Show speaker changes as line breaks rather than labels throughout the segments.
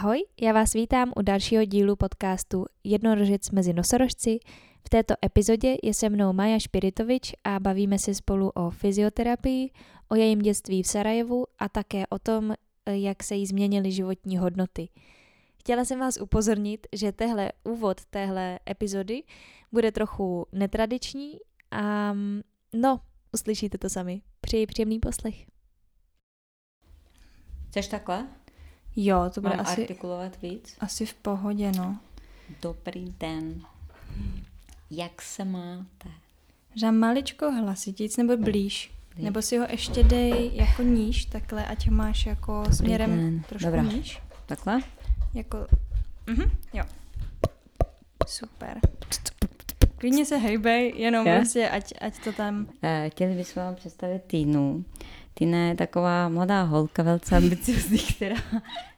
Ahoj, já vás vítám u dalšího dílu podcastu Jednorožec mezi nosorožci. V této epizodě je se mnou Maja Špiritovič a bavíme se spolu o fyzioterapii, o jejím dětství v Sarajevu a také o tom, jak se jí změnily životní hodnoty. Chtěla jsem vás upozornit, že tehle úvod téhle epizody bude trochu netradiční a no, uslyšíte to sami. Přeji příjemný poslech.
Chceš takhle?
Jo, to bude
Mám
asi,
artikulovat víc?
asi v pohodě, no.
Dobrý den. Jak se máte?
Že maličko hlasitíc nebo blíž.
Blíž.
Nebo si ho ještě dej jako níž, takhle, ať ho máš jako směrem
den.
trošku
Dobrá.
níž.
Takhle?
Jako, mhm, jo. Super. Klidně se hejbej, jenom
Je?
prostě, ať, ať to tam...
Eh, Chtěli bychom vám představit Týnu. Týna je taková mladá holka, velice ambiciozní, která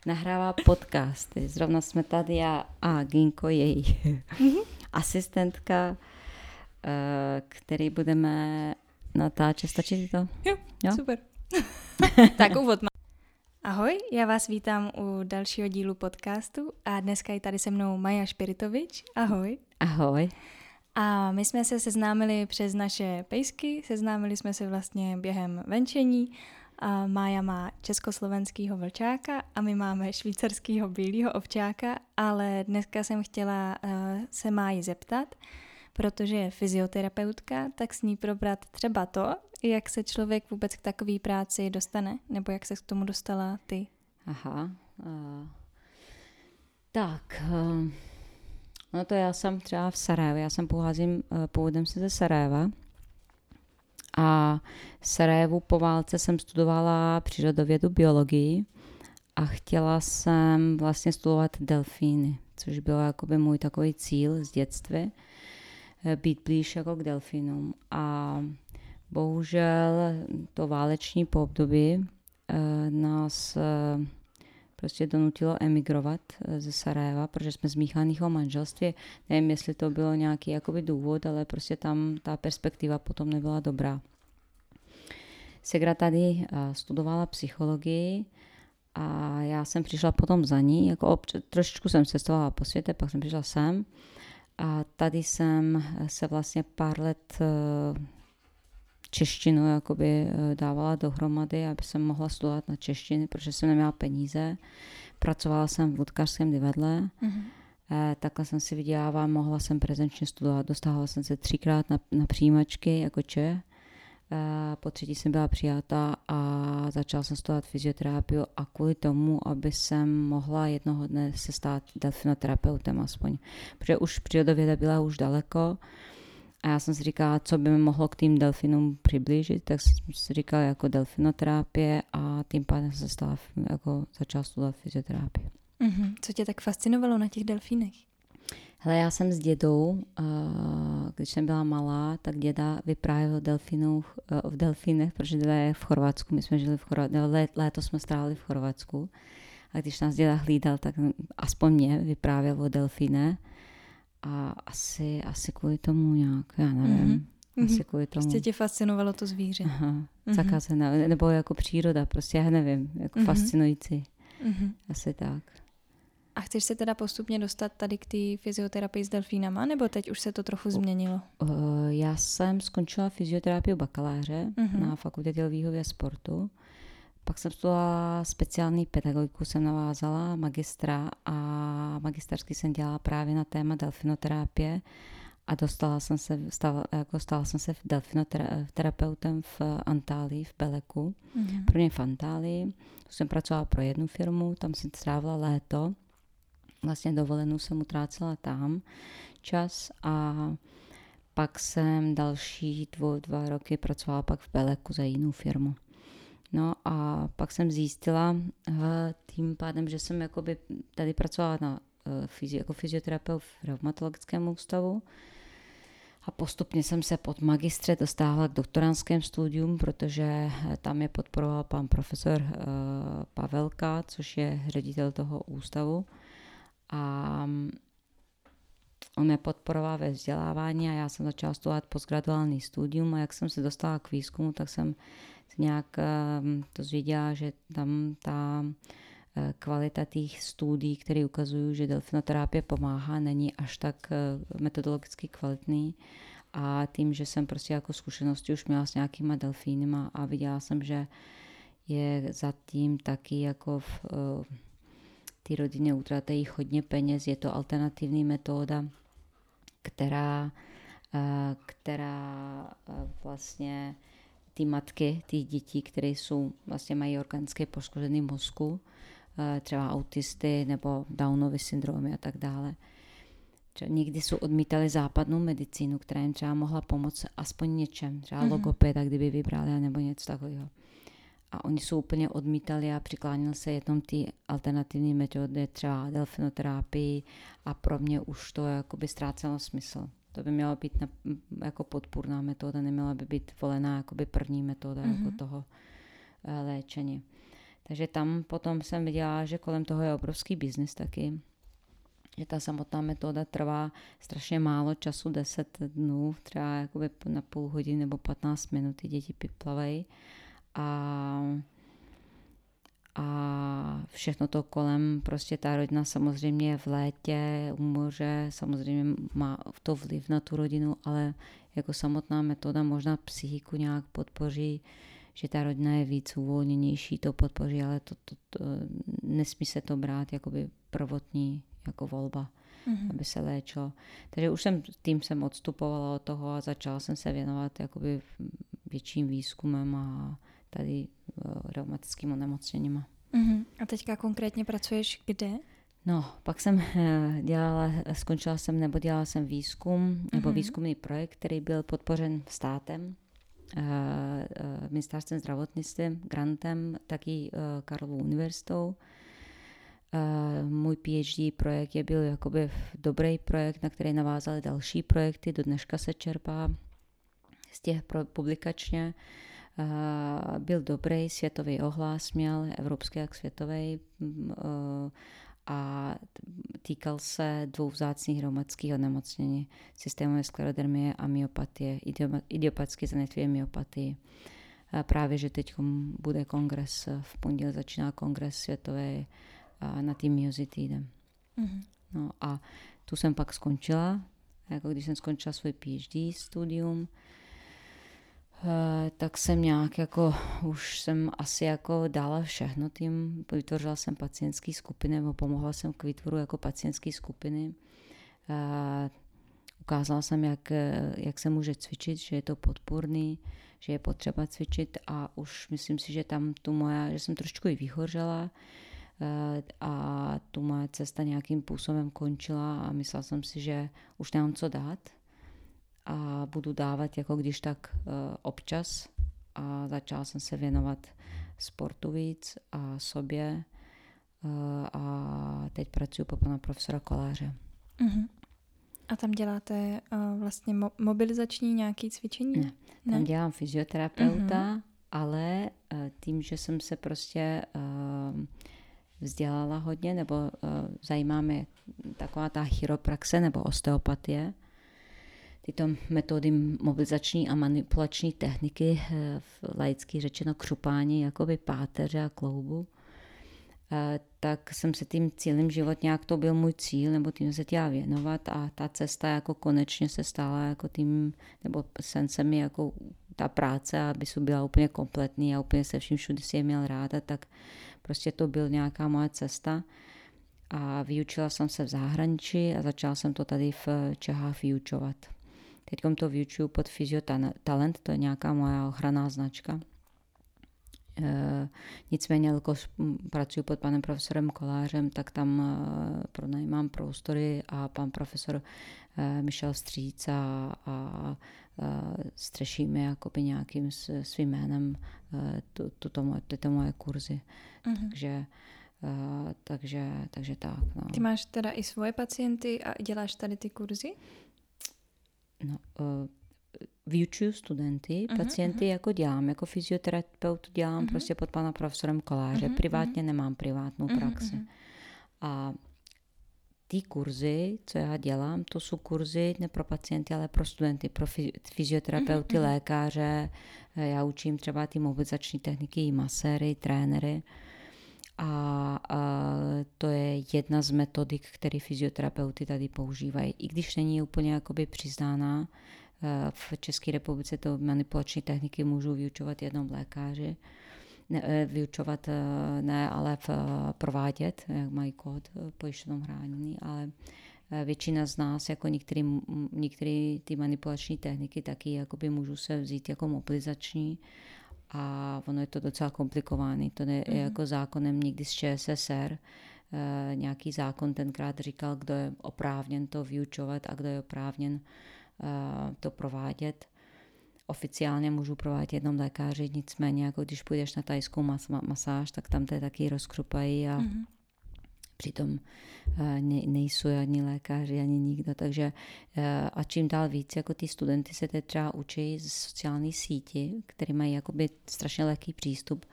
nahrává podcasty. Zrovna jsme tady já a Ginko, její asistentka, eh, který budeme natáčet. Stačí ti to?
Jo,
Jo?
super. tak úvod má. Ahoj, já vás vítám u dalšího dílu podcastu a dneska je tady se mnou Maja Špiritovič. Ahoj.
Ahoj.
A my jsme se seznámili přes naše pejsky, seznámili jsme se vlastně během venčení. A Mája má československýho vlčáka a my máme švýcarskýho bílého ovčáka, ale dneska jsem chtěla uh, se Máji zeptat, protože je fyzioterapeutka, tak s ní probrat třeba to, jak se člověk vůbec k takové práci dostane, nebo jak se k tomu dostala ty.
Aha. Uh, tak, uh, no to já jsem třeba v Sarajevě, já jsem pocházím, původem se ze Sarajeva. A v Sarajevu po válce jsem studovala přírodovědu biologii a chtěla jsem vlastně studovat delfíny, což byl jakoby můj takový cíl z dětství, eh, být blíž jako k delfínům. A bohužel to váleční po období eh, nás eh, prostě donutilo emigrovat eh, ze Sarajeva, protože jsme z míchaného manželství. Nevím, jestli to bylo nějaký jakoby důvod, ale prostě tam ta perspektiva potom nebyla dobrá. Segra tady eh, studovala psychologii a já jsem přišla potom za ní, jako obč- trošičku jsem cestovala po světě, pak jsem přišla sem a tady jsem se vlastně pár let eh, češtinu jakoby eh, dávala dohromady, aby jsem mohla studovat na češtiny, protože jsem neměla peníze. Pracovala jsem v Ludkařském divadle,
Mhm.
eh, takhle jsem si vydělávala, mohla jsem prezenčně studovat, dostávala jsem se třikrát na, na přijímačky jako če. Eh, po třetí jsem byla přijata a začala jsem studovat fyzioterapii a kvůli tomu, aby jsem mohla jednoho dne se stát delfinoterapeutem aspoň. Protože už přírodověda byla už daleko, a já jsem si říkala, co by mi mohlo k tým delfinům přiblížit, tak jsem si říkala jako delfinoterapie a tím pádem jsem se stala, jako začala studovat fyzioterapii.
Mhm. Co tě tak fascinovalo na těch delfínech?
Hele, já jsem s dědou, a když jsem byla malá, tak děda vyprávěl o delfinů, v delfínech, protože děda je v Chorvatsku, my jsme žili v Chorvatsku, léto jsme strávili v Chorvatsku. A když nás děda hlídal, tak aspoň mě vyprávěl o delfíne. A asi, asi kvůli tomu nějak, já nevím,
Mhm.
asi kvůli tomu.
Prostě tě fascinovalo to zvíře.
Aha,
Mhm.
zakázané, nebo jako příroda, prostě já nevím, jako
Mhm.
fascinující,
Mhm.
asi tak.
A chceš se teda postupně dostat tady k té fyzioterapii s delfínama, nebo teď už se to trochu změnilo?
Uh, já jsem skončila fyzioterapii bakaláře
Mhm.
na fakultě tělovýchovy a sportu. Pak jsem studovala speciální pedagogiku, jsem navázala magistra a magisterský jsem dělala právě na téma delfinoterapie a dostala jsem se, stala, jako stala jsem se delfinoterapeutem v Antálii, v Beleku.
Mhm.
Prvně v Antálii, jsem pracovala pro jednu firmu, tam jsem strávila léto. Vlastně dovolenou jsem utrácela tam čas a pak jsem další dvou, dva roky pracovala pak v Beleku za jinou firmu. No a pak jsem zjistila tím pádem, že jsem jakoby tady pracovala na, eh, jako fyzioterapeut v reumatologickém ústavu a postupně jsem se pod magistře dostávala k doktorantském studium, protože eh, tam je podporoval pan profesor eh, Pavelka, což je ředitel toho ústavu. A mm, on mě podporoval ve vzdělávání a já jsem začala studovat postgraduální studium a jak jsem se dostala k výzkumu, tak jsem nějak um, to zvěděla, že tam ta kvalita těch studií, které ukazují, že delfinoterapie pomáhá, není až tak metodologicky kvalitný. A tím, že jsem prostě jako zkušenosti už měla s nějakýma delfínima a viděla jsem, že je zatím taky jako v ty rodiny utratejí hodně peněz, je to alternativní metoda, která, která vlastně ty matky, ty děti, které jsou, vlastně mají organické poškozený mozku, třeba autisty nebo Downovy syndromy a tak dále. Někdy jsou odmítali západnou medicínu, která jim třeba mohla pomoct aspoň něčem, třeba mm-hmm. logopeda, kdyby vybrali, nebo něco takového. A oni jsou úplně odmítali a přiklánil se jenom ty alternativní metody, třeba delfinoterapii a pro mě už to jakoby ztrácelo smysl. To by měla být na, jako podpůrná metoda, neměla by být volená jakoby první metoda mm-hmm. jako mhm. toho uh, léčení. Takže tam potom jsem viděla, že kolem toho je obrovský biznis taky, že ta samotná metoda trvá strašně málo času, 10 dnů, třeba jakoby na půl hodiny nebo 15 minut ty děti piplavají a a všechno to kolem, prostě ta rodina samozřejmě je v létě, u moře, samozřejmě má to vliv na tu rodinu, ale jako samotná metoda možná psychiku nějak podpoří, že ta rodina je víc uvolněnější, to podpoří, ale to, to, to nesmí se to brát jakoby prvotní jako volba, mm-hmm. aby se léčilo. Takže už jsem tím jsem odstupovala od toho a začala jsem se věnovat jakoby větším výzkumem a tady uh, reumatickým onemocněním.
Uh-huh. A teďka konkrétně pracuješ kde?
No, pak jsem eh, dělala, skončila jsem nebo dělala jsem výzkum, nebo uh-huh. výzkumný projekt, který byl podpořen státem, uh, uh, ministerstvem zdravotnictví, grantem, taky uh, Karlovou univerzitou. Uh, můj PhD projekt je byl jakoby dobrý projekt, na který navázaly další projekty, do dneška se čerpá z těch publikačně. Uh, Eh, byl dobrý, světový ohlas měl, evropský jak světový, mm, eh, a týkal se dvou vzácných reumatických onemocnění, systémové sklerodermie a myopatie, idiopatické zanetví myopatii. Právě, že teď bude kongres, v pondělí začíná kongres světový na tým myozitidem. Mm-hmm. No a tu jsem pak skončila, jako když jsem skončila svůj PhD studium, Eh, tak jsem nějak jako, už jsem asi jako dala všechno tím, vytvořila jsem pacientské skupiny, nebo pomohla jsem k výtvoru jako pacientské skupiny. Uh, ukázala jsem, jak, jak se může cvičit, že je to podpůrný, že je potřeba cvičit a už myslím si, že tam tu moja, že jsem trošku i vyhořela uh, a tu moje cesta nějakým způsobem končila a myslela jsem si, že už nemám co dát, a budu dávat jako když tak uh, občas a začala jsem se věnovat sportu víc a sobě uh, a teď pracuji po pana profesora Koláře. Uh-huh.
A tam děláte uh, vlastně mo- mobilizační nějaké cvičení?
Ne, tam ne? dělám fyzioterapeuta, uh-huh. ale uh, tím, že jsem se prostě uh, vzdělala hodně, nebo uh, zajímá mě taková ta chiropraxe nebo osteopatie, tyto metody mobilizační a manipulační techniky, eh, laicky řečeno křupání jakoby páteře a kloubu, eh, tak jsem se tím cílem život nějak to byl můj cíl, nebo tím se chtěla věnovat a ta cesta jako konečně se stala jako tím, nebo sen se mi jako ta práce, aby se byla úplně kompletní a úplně se vším všude si je měl ráda, tak prostě to byl nějaká moje cesta a vyučila jsem se v zahraničí a začala jsem to tady v Čechách vyučovat. Teď to vyučuju pod Talent, to je nějaká moja ochranná značka. E, nicméně, jelikož pracuji pod panem profesorem Kolářem, tak tam e, pronajímám prostory a pan profesor e, Michel Stříc a, a e, střešíme jakoby nějakým svým jménem e, tuto moje, tyto moje kurzy. Mm-hmm. Takže Uh, takže, takže tak. No.
Ty máš teda i svoje pacienty a děláš tady ty kurzy?
No, uh, vyučuju studenty, uh-huh, pacienty uh-huh. jako dělám, jako fyzioterapeut dělám uh-huh. prostě pod pana profesorem Koláře. Uh-huh, Privátně uh-huh. nemám privátnou praxi. Uh-huh. A ty kurzy, co já dělám, to jsou kurzy ne pro pacienty, ale pro studenty, pro fyzioterapeuty, uh-huh. lékaře. Já učím třeba ty mobilizační techniky, maséry, trénery. A, a to je jedna z metodik, které fyzioterapeuty tady používají. I když není úplně jakoby přiznána, eh, v České republice to manipulační techniky můžou vyučovat jenom lékaři, ne, eh, vyučovat ne, ale v, provádět, jak mají kód pojištěnou hráněný, ale většina z nás, jako některé, některé ty manipulační techniky taky jakoby můžou se vzít jako mobilizační a ono je to docela komplikované. To je mm-hmm. jako zákonem někdy z ČSSR. E, nějaký zákon tenkrát říkal, kdo je oprávněn to vyučovat a kdo je oprávněn e, to provádět. Oficiálně můžu provádět jenom lékaři, nicméně jako když půjdeš na tajskou mas- masáž, tak tam to taky rozkrupají a mm-hmm přitom eh, nejsou ani lékaři, ani nikdo. Takže eh, a čím dál víc, jako ty studenty se teď třeba učí z sociální síti, které mají jakoby strašně lehký přístup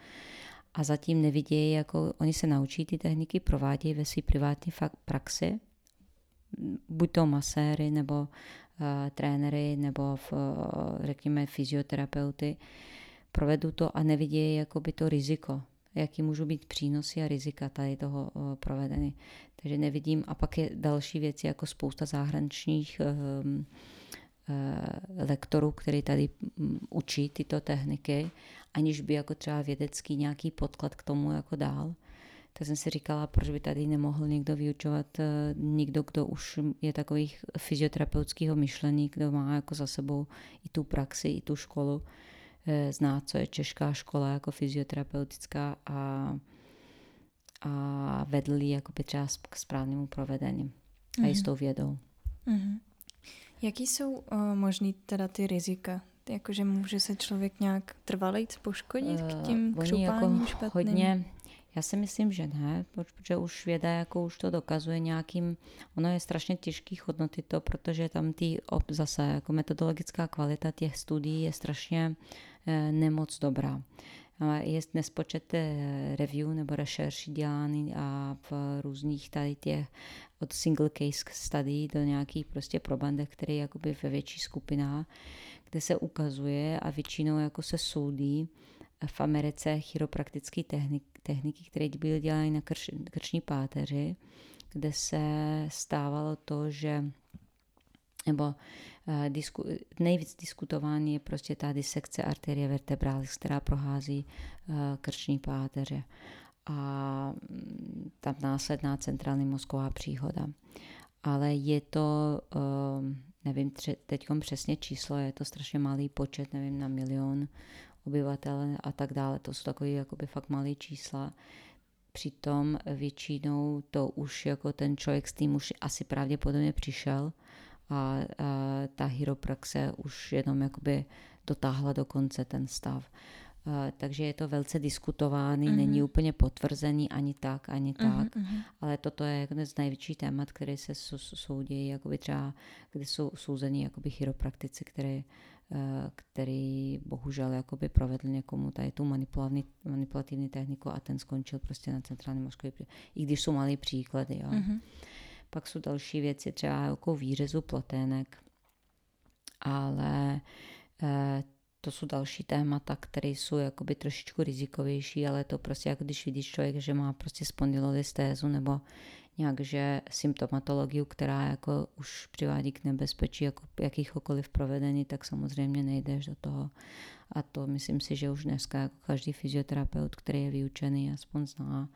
a zatím nevidějí, jako oni se naučí ty techniky, provádějí ve své privátní praxi, buď to maséry, nebo uh, trenéry, nebo v, uh, řekněme fyzioterapeuty, provedu to a nevidějí jakoby to riziko jaký můžou být přínosy a rizika tady toho provedeny. Takže nevidím. A pak je další věci, jako spousta zahraničních um, lektorů, který tady mm, učí tyto techniky, aniž by jako třeba vědecký nějaký podklad k tomu jako dál. Tak jsem si říkala, proč by tady nemohl někdo vyučovat, e, někdo, kdo už je takových fyzioterapeutického myšlení, kdo má jako za sebou i tu praxi, i tu školu, Eh, zná, co je česká škola jako fyzioterapeutická a, a vedl ji jako třeba k správnému provedení mm-hmm. a i s mhm. tou vědou.
Mm-hmm. Jaký jsou uh, možný teda ty rizika? Jakože může se člověk nějak trvalejc poškodit k tím uh, křupáním jako špatným?
Hodně, já si myslím, že ne, protože už věda jako už to dokazuje nějakým, ono je strašně těžký hodnotit to, protože tam ty zase jako metodologická kvalita těch studií je strašně Eh, nemoc dobrá. Je nespočet eh, review nebo rešerší dělány a v různých tady těch od single case study do nějakých prostě probandech, které jakoby ve větší skupinách, kde se ukazuje a většinou jako se soudí v Americe chiropraktické technik, techniky, které byly dělány na krš, krční páteři, kde se stávalo to, že nebo uh, disku, nejvíc diskutovaný je prostě ta disekce arterie vertebralis, která prohází uh, krční páteře a mm, tam následná centrální mozková příhoda. Ale je to, uh, nevím teď přesně číslo, je to strašně malý počet, nevím, na milion obyvatel a tak dále. To jsou takové jakoby fakt malé čísla. Přitom většinou to už jako ten člověk s tím už asi pravděpodobně přišel a, a ta hyropraxe už jenom jakoby dotáhla do konce ten stav. Uh, takže je to velice diskutovaný, mm-hmm. není úplně potvrzený ani tak, ani mm-hmm, tak, mm-hmm. ale toto je jeden z největších témat, které se soudí, jakoby třeba, kde jsou souzení jakoby chiropraktici, které, který bohužel jakoby provedl někomu tady tu manipulativní, techniku a ten skončil prostě na centrální mozkový, i když jsou malé příklady. Jo. Mm-hmm. Pak jsou další věci, třeba jako výřezu plotének. Ale eh, to jsou další témata, které jsou jakoby trošičku rizikovější, ale to prostě jako když vidíš člověk, že má prostě spondylolystézu nebo nějak, že symptomatologii, která jako už přivádí k nebezpečí jako jakýchkoliv provedení, tak samozřejmě nejdeš do toho. A to myslím si, že už dneska jako každý fyzioterapeut, který je vyučený, aspoň zná,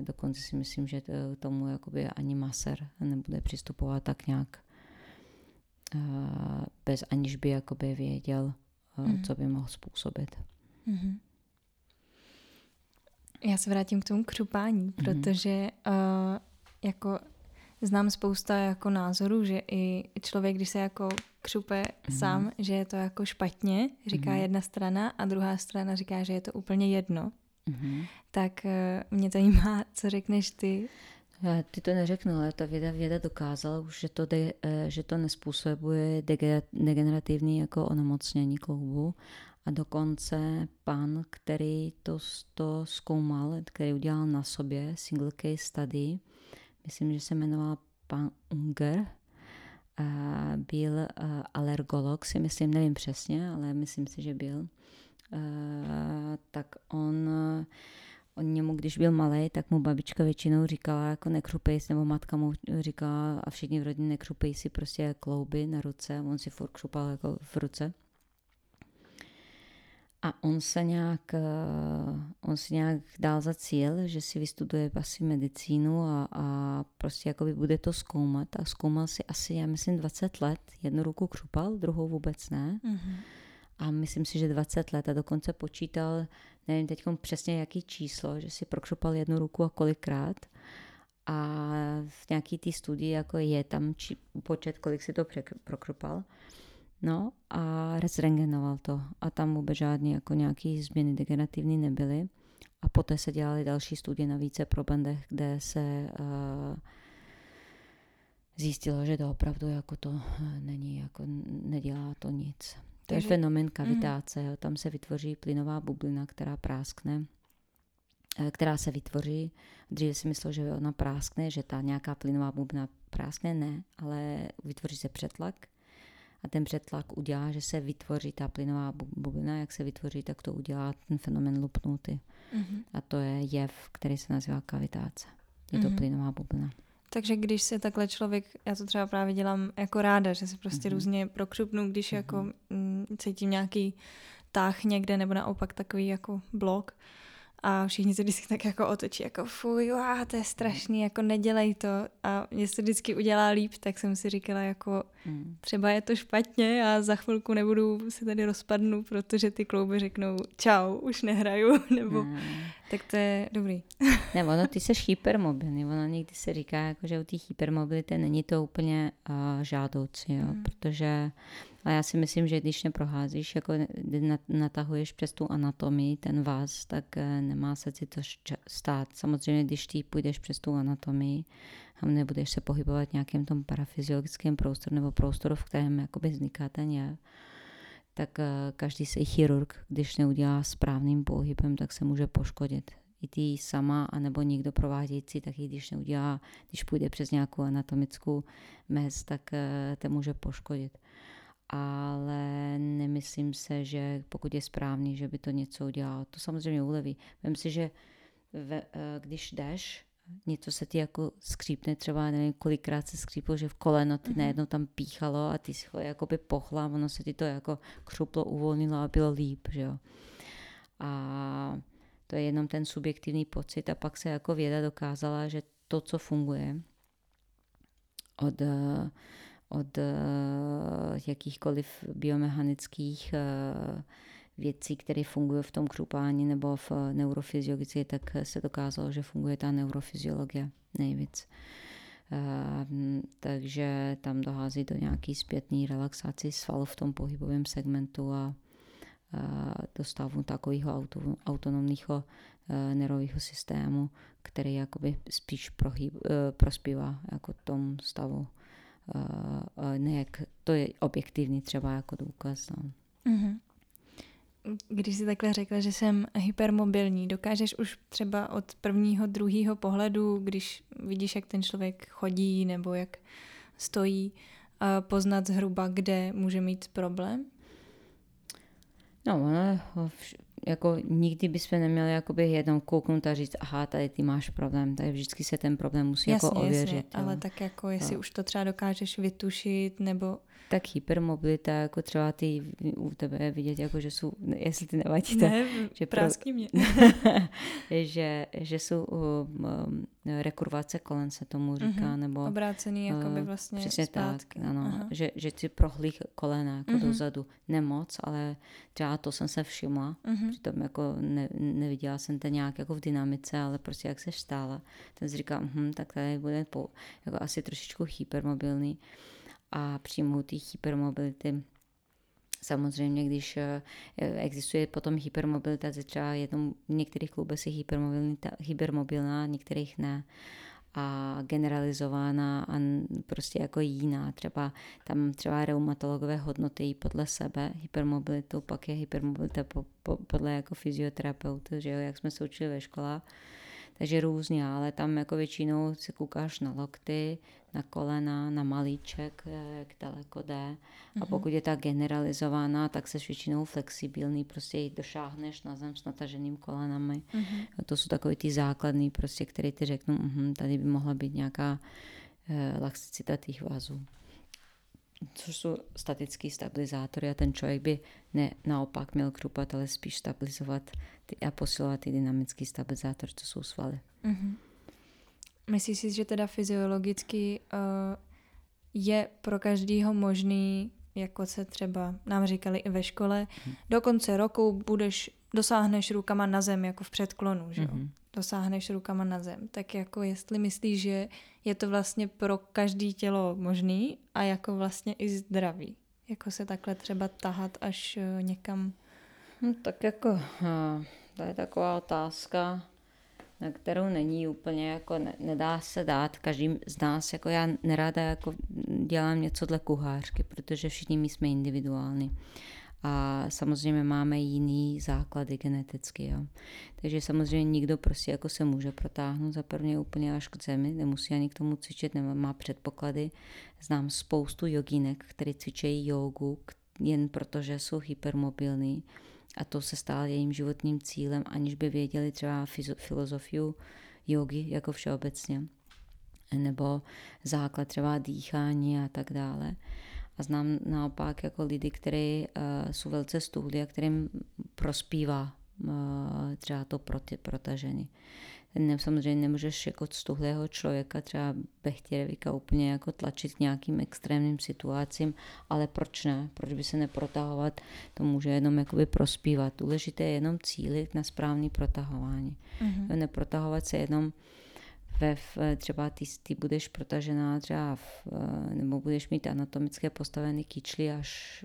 Dokonce si myslím, že tomu jakoby ani maser nebude přistupovat tak nějak bez aniž by jakoby věděl, mm. co by mohl způsobit. Mm-hmm.
Já se vrátím k tomu křupání, mm-hmm. protože uh, jako znám spousta jako názorů, že i člověk, když se jako křupe mm-hmm. sám, že je to jako špatně, říká mm-hmm. jedna strana a druhá strana říká, že je to úplně jedno. Mm-hmm. Tak uh, mě zajímá, co řekneš ty.
Ty to neřeknu, ale ta věda, věda dokázala už, že to, de, eh, že to nespůsobuje degenerativní jako onemocnění kloubu. A dokonce pan, který to, to zkoumal, který udělal na sobě single case study, myslím, že se jmenoval pan Unger, byl alergolog, si myslím, nevím přesně, ale myslím si, že byl. tak on on němu, když byl malý, tak mu babička většinou říkala, jako nekřupej si, nebo matka mu říkala a všichni v rodině nekřupej si prostě klouby na ruce. On si furt křupal jako v ruce. A on se nějak, eh, on si nějak dal za cíl, že si vystuduje asi medicínu a, a prostě jakoby bude to zkoumat. A zkoumal si asi, já myslím, 20 let. Jednu ruku křupal, druhou vůbec ne. Mm-hmm. A myslím si, že 20 let a dokonce počítal, nevím teď přesně jaký číslo, že si prokřupal jednu ruku a kolikrát. A v nějaký té studii jako je tam či, počet, kolik si to prokřupal. No a zrengenoval to a tam vůbec žádné jako nějaké změny degenerativní nebyly. A poté se dělaly další studie na více probandech, kde se uh, zjistilo, že to opravdu jako to není, jako nedělá to nic. To je fenomen kavitáce. Mm. Tam se vytvoří plynová bublina, která práskne eh, která se vytvoří. Dříve si myslel, že ona práskne, že ta nějaká plynová bublina práskne, ne, ale vytvoří se přetlak a ten přetlak udělá, že se vytvoří ta plynová bublina, jak se vytvoří, tak to udělá ten fenomen lupnuty. Mm-hmm. A to je jev, který se nazývá kavitáce. Je to mm-hmm. plynová bublina.
Takže když se takhle člověk, já to třeba právě dělám jako ráda, že se prostě mm-hmm. různě prokřupnu, když mm-hmm. jako mm, cítím nějaký táh někde nebo naopak takový jako blok, a všichni se vždycky tak jako otočí, jako fuj, uá, to je strašný, jako nedělej to. A mě se vždycky udělá líp, tak jsem si říkala, jako hmm. třeba je to špatně a za chvilku nebudu se tady rozpadnu, protože ty klouby řeknou čau, už nehraju, nebo hmm. Tak to je dobrý.
ne, ono, ty jsi hypermobilní, ono někdy se říká, jako, že u té hypermobility není to úplně uh, žádoucí, jo, hmm. protože a já si myslím, že když neproházíš, jako natahuješ přes tu anatomii ten vás, tak eh, nemá se si to stát. Samozřejmě, když ty půjdeš přes tu anatomii a nebudeš se pohybovat v nějakém tom parafyziologickém prostoru nebo prostoru, v kterém jakoby vzniká ten jev, tak eh, každý se chirurg, když neudělá správným pohybem, tak se může poškodit. I ty sama, anebo někdo provádějící, tak i když neudělá, když půjde přes nějakou anatomickou mez, tak eh, to může poškodit ale nemyslím se, že pokud je správný, že by to něco udělalo. To samozřejmě uleví. Vem si, že ve, eh, když jdeš, něco se ti jako skřípne, třeba nevím, kolikrát se skříplo, že v koleno ty mm-hmm. najednou tam píchalo a ty si ho jakoby pohla, ono se ti to jako křuplo, uvolnilo a bylo líp, že jo. A to je jenom ten subjektivní pocit a pak se jako věda dokázala, že to, co funguje od uh, od eh, jakýchkoliv biomechanických eh, věcí, které fungují v tom křupání nebo v neurofyziologii, tak se dokázalo, že funguje ta neurofyziologie nejvíc. Uh, takže tam dochází do nějaký zpětný relaxaci svalů v tom pohybovém segmentu a uh, do stavu takového auto, autonomního uh, nervového systému, který jakoby spíš prohyb, prospívá jako tom stavu nejak, to je objektivní třeba jako důkaz. No. Mm-hmm.
Když jsi takhle řekla, že jsem hypermobilní, dokážeš už třeba od prvního, druhého pohledu, když vidíš, jak ten člověk chodí nebo jak stojí, poznat zhruba, kde může mít problém?
No, ono, jako nikdy bychom neměli jakoby jednou kouknout a říct, aha, tady ty máš problém, tady vždycky se ten problém musí
jasně,
jako ověřit.
Jasně, ale tak jako jestli no. už to třeba dokážeš vytušit, nebo
tak hypermobilita, jako třeba ty u tebe vidět, jako že jsou, jestli ty nevadí,
ne, že prásky mě.
že, že jsou um, um, rekurvace kolen se tomu říká, mm-hmm. nebo
obrácený uh, jakoby vlastně
přesně
zpátky.
tak, ano, že, že si prohlík kolena jako mm-hmm. dozadu, nemoc, ale třeba to jsem se všimla, mm-hmm. přitom jako ne, neviděla jsem to nějak jako v dynamice, ale prostě jak se stála, ten si říká, hm, tak tady bude po, jako asi trošičku hypermobilní a té hypermobility. Samozřejmě, když eh, existuje potom hypermobilita, třeba jednou v některých klubech je hypermobilná, v některých ne a generalizovaná a prostě jako jiná. Třeba tam třeba reumatologové hodnoty podle sebe hypermobilitu, pak je hypermobilita po, po, podle jako fyzioterapeuta, že jo, jak jsme se učili ve školách takže různě, ale tam jako většinou si koukáš na lokty, na kolena, na malíček, jak daleko jde. A mhm. pokud je ta generalizovaná, tak se většinou flexibilní, prostě ji došáhneš na zem s nataženým kolenami. Mm-hmm. To jsou takové ty základní, prostě, které ty řeknu, uh-huh, tady by mohla být nějaká eh, laxicita těch vazů což jsou statický stabilizátory a ten člověk by ne, naopak měl krupat, ale spíš stabilizovat ty, a posilovat ty dynamický stabilizátor, co jsou svaly. Mm-hmm.
Myslíš si, že teda fyziologicky uh, je pro každého možný, jako se třeba nám říkali i ve škole, mm. do konce roku budeš, dosáhneš rukama na zem, jako v předklonu, že jo? Mm-hmm. Dosáhneš rukama na zem. Tak jako jestli myslíš, že je to vlastně pro každý tělo možný a jako vlastně i zdravý. Jako se takhle třeba tahat až uh, někam.
No, tak jako, uh, to je taková otázka na kterou není úplně jako ne, nedá se dát každý z nás, jako já neráda jako dělám něco dle kuhářky, protože všichni my jsme individuální. A samozřejmě máme jiný základy geneticky. Jo. Takže samozřejmě nikdo prostě jako se může protáhnout za prvně úplně až k zemi, nemusí ani k tomu cvičit, nemá předpoklady. Znám spoustu jogínek, které cvičejí jogu jen protože jsou hypermobilní a to se stalo jejím životním cílem, aniž by věděli třeba filozofii jogy jako všeobecně, nebo základ třeba dýchání a tak dále. A znám naopak jako lidi, kteří uh, jsou velice stuhlí a kterým prospívá uh, třeba to proti, protažení ne, samozřejmě nemůžeš jako stuhlého člověka, třeba Bechtěrevika, úplně jako tlačit k nějakým extrémním situacím, ale proč ne? Proč by se neprotahovat? To může jenom jakoby prospívat. Důležité je jenom cílit na správný protahování. Mm-hmm. Neprotahovat se jenom ve, třeba ty, ty budeš protažená třeba v, nebo budeš mít anatomické postavené kyčly až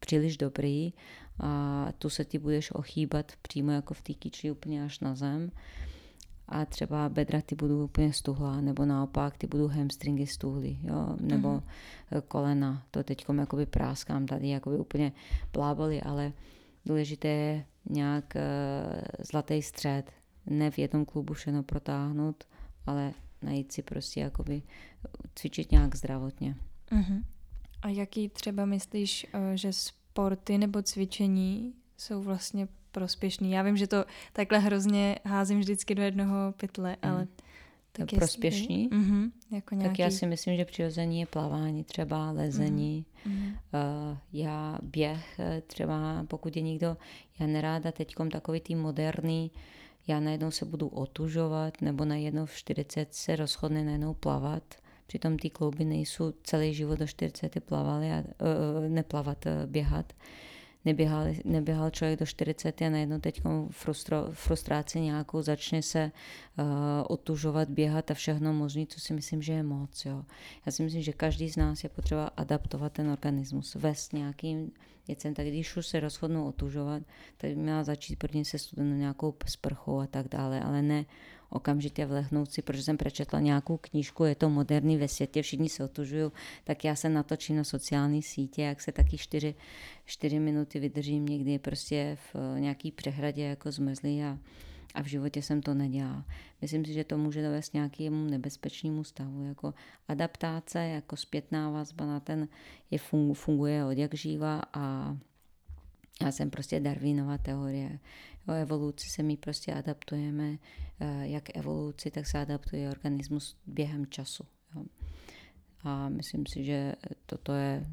příliš dobrý a tu se ti budeš ochýbat přímo jako v té kyčli úplně až na zem. A třeba bedra ty budou úplně stuhlá, nebo naopak ty budou hamstringy stuhlý, jo, nebo mm-hmm. kolena, to teď jakoby práskám tady, jakoby úplně plávaly, ale důležité je nějak uh, zlatý střed, ne v jednom klubu všechno protáhnout, ale najít si prostě jakoby cvičit nějak zdravotně. Mm-hmm.
A jaký třeba myslíš, eh, že sporty nebo cvičení jsou vlastně prospěšný? Já vím, že to takhle hrozně házím vždycky do jednoho pytle, mm. ale
tak prospěšný?
Mm-hmm, jako nějaký...
Tak já si myslím, že přirození je plavání, třeba lezení. Mm-hmm. Uh, já běh eh, třeba, pokud je někdo, já neráda teďkom takový tý moderní, já najednou se budu otužovat, nebo najednou v 40 se rozchodne najednou plavat Přitom ty klouby nejsou celý život do 40 plavali a uh, neplavat, uh, běhat. Neběhal, neběhal člověk do 40 a najednou teď frustro, nějakou začne se uh, otužovat, běhat a všechno možné, co si myslím, že je moc. Jo. Já si myslím, že každý z nás je potřeba adaptovat ten organismus, vést nějakým věcem. Tak když už se rozhodnou otužovat, tak by měla začít prvně se studenou nějakou sprchou a tak dále, ale ne okamžitě vlehnout si, protože jsem přečetla nějakou knížku, je to moderní ve světě, všichni se otužují, tak já se natočím na sociální sítě, jak se taky čtyři, čtyři minuty vydržím někdy prostě v nějaký přehradě jako zmrzlý a, a v životě jsem to nedělala. Myslím si, že to může dovést nějakému nebezpečnému stavu. Jako adaptace, jako zpětná vazba na ten je funguje od jak živa a já jsem prostě Darwinova teorie. O evoluci se my prostě adaptujeme, eh, jak evoluci, tak se adaptuje organismus během času. A myslím si, že toto je,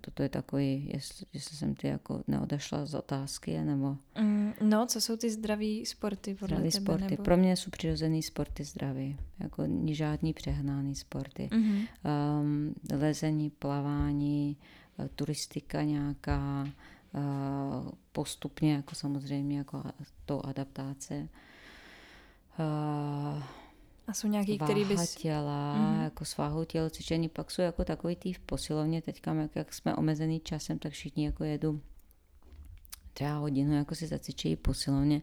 toto je takový, jestli, jestli jsem ty jako neodešla z otázky, nebo...
Mm, no, co jsou ty zdraví sporty podle zdraví
tebe? sporty.
Nebo...
Pro mě jsou přirozený sporty zdraví, jako žádný přehnaný sporty. Mm-hmm. Um, lezení, plavání, eh, turistika nějaká, Eh, postupně, jako samozřejmě, jako to adaptace.
Eh, a jsou nějaký, který bys...
těla, mm-hmm. jako svahu tělo, cvičení, pak jsou jako takový tý v posilovně, teďka jak, jak jsme omezený časem, tak všichni jako jedu třeba hodinu, jako si zacvičí posilovně.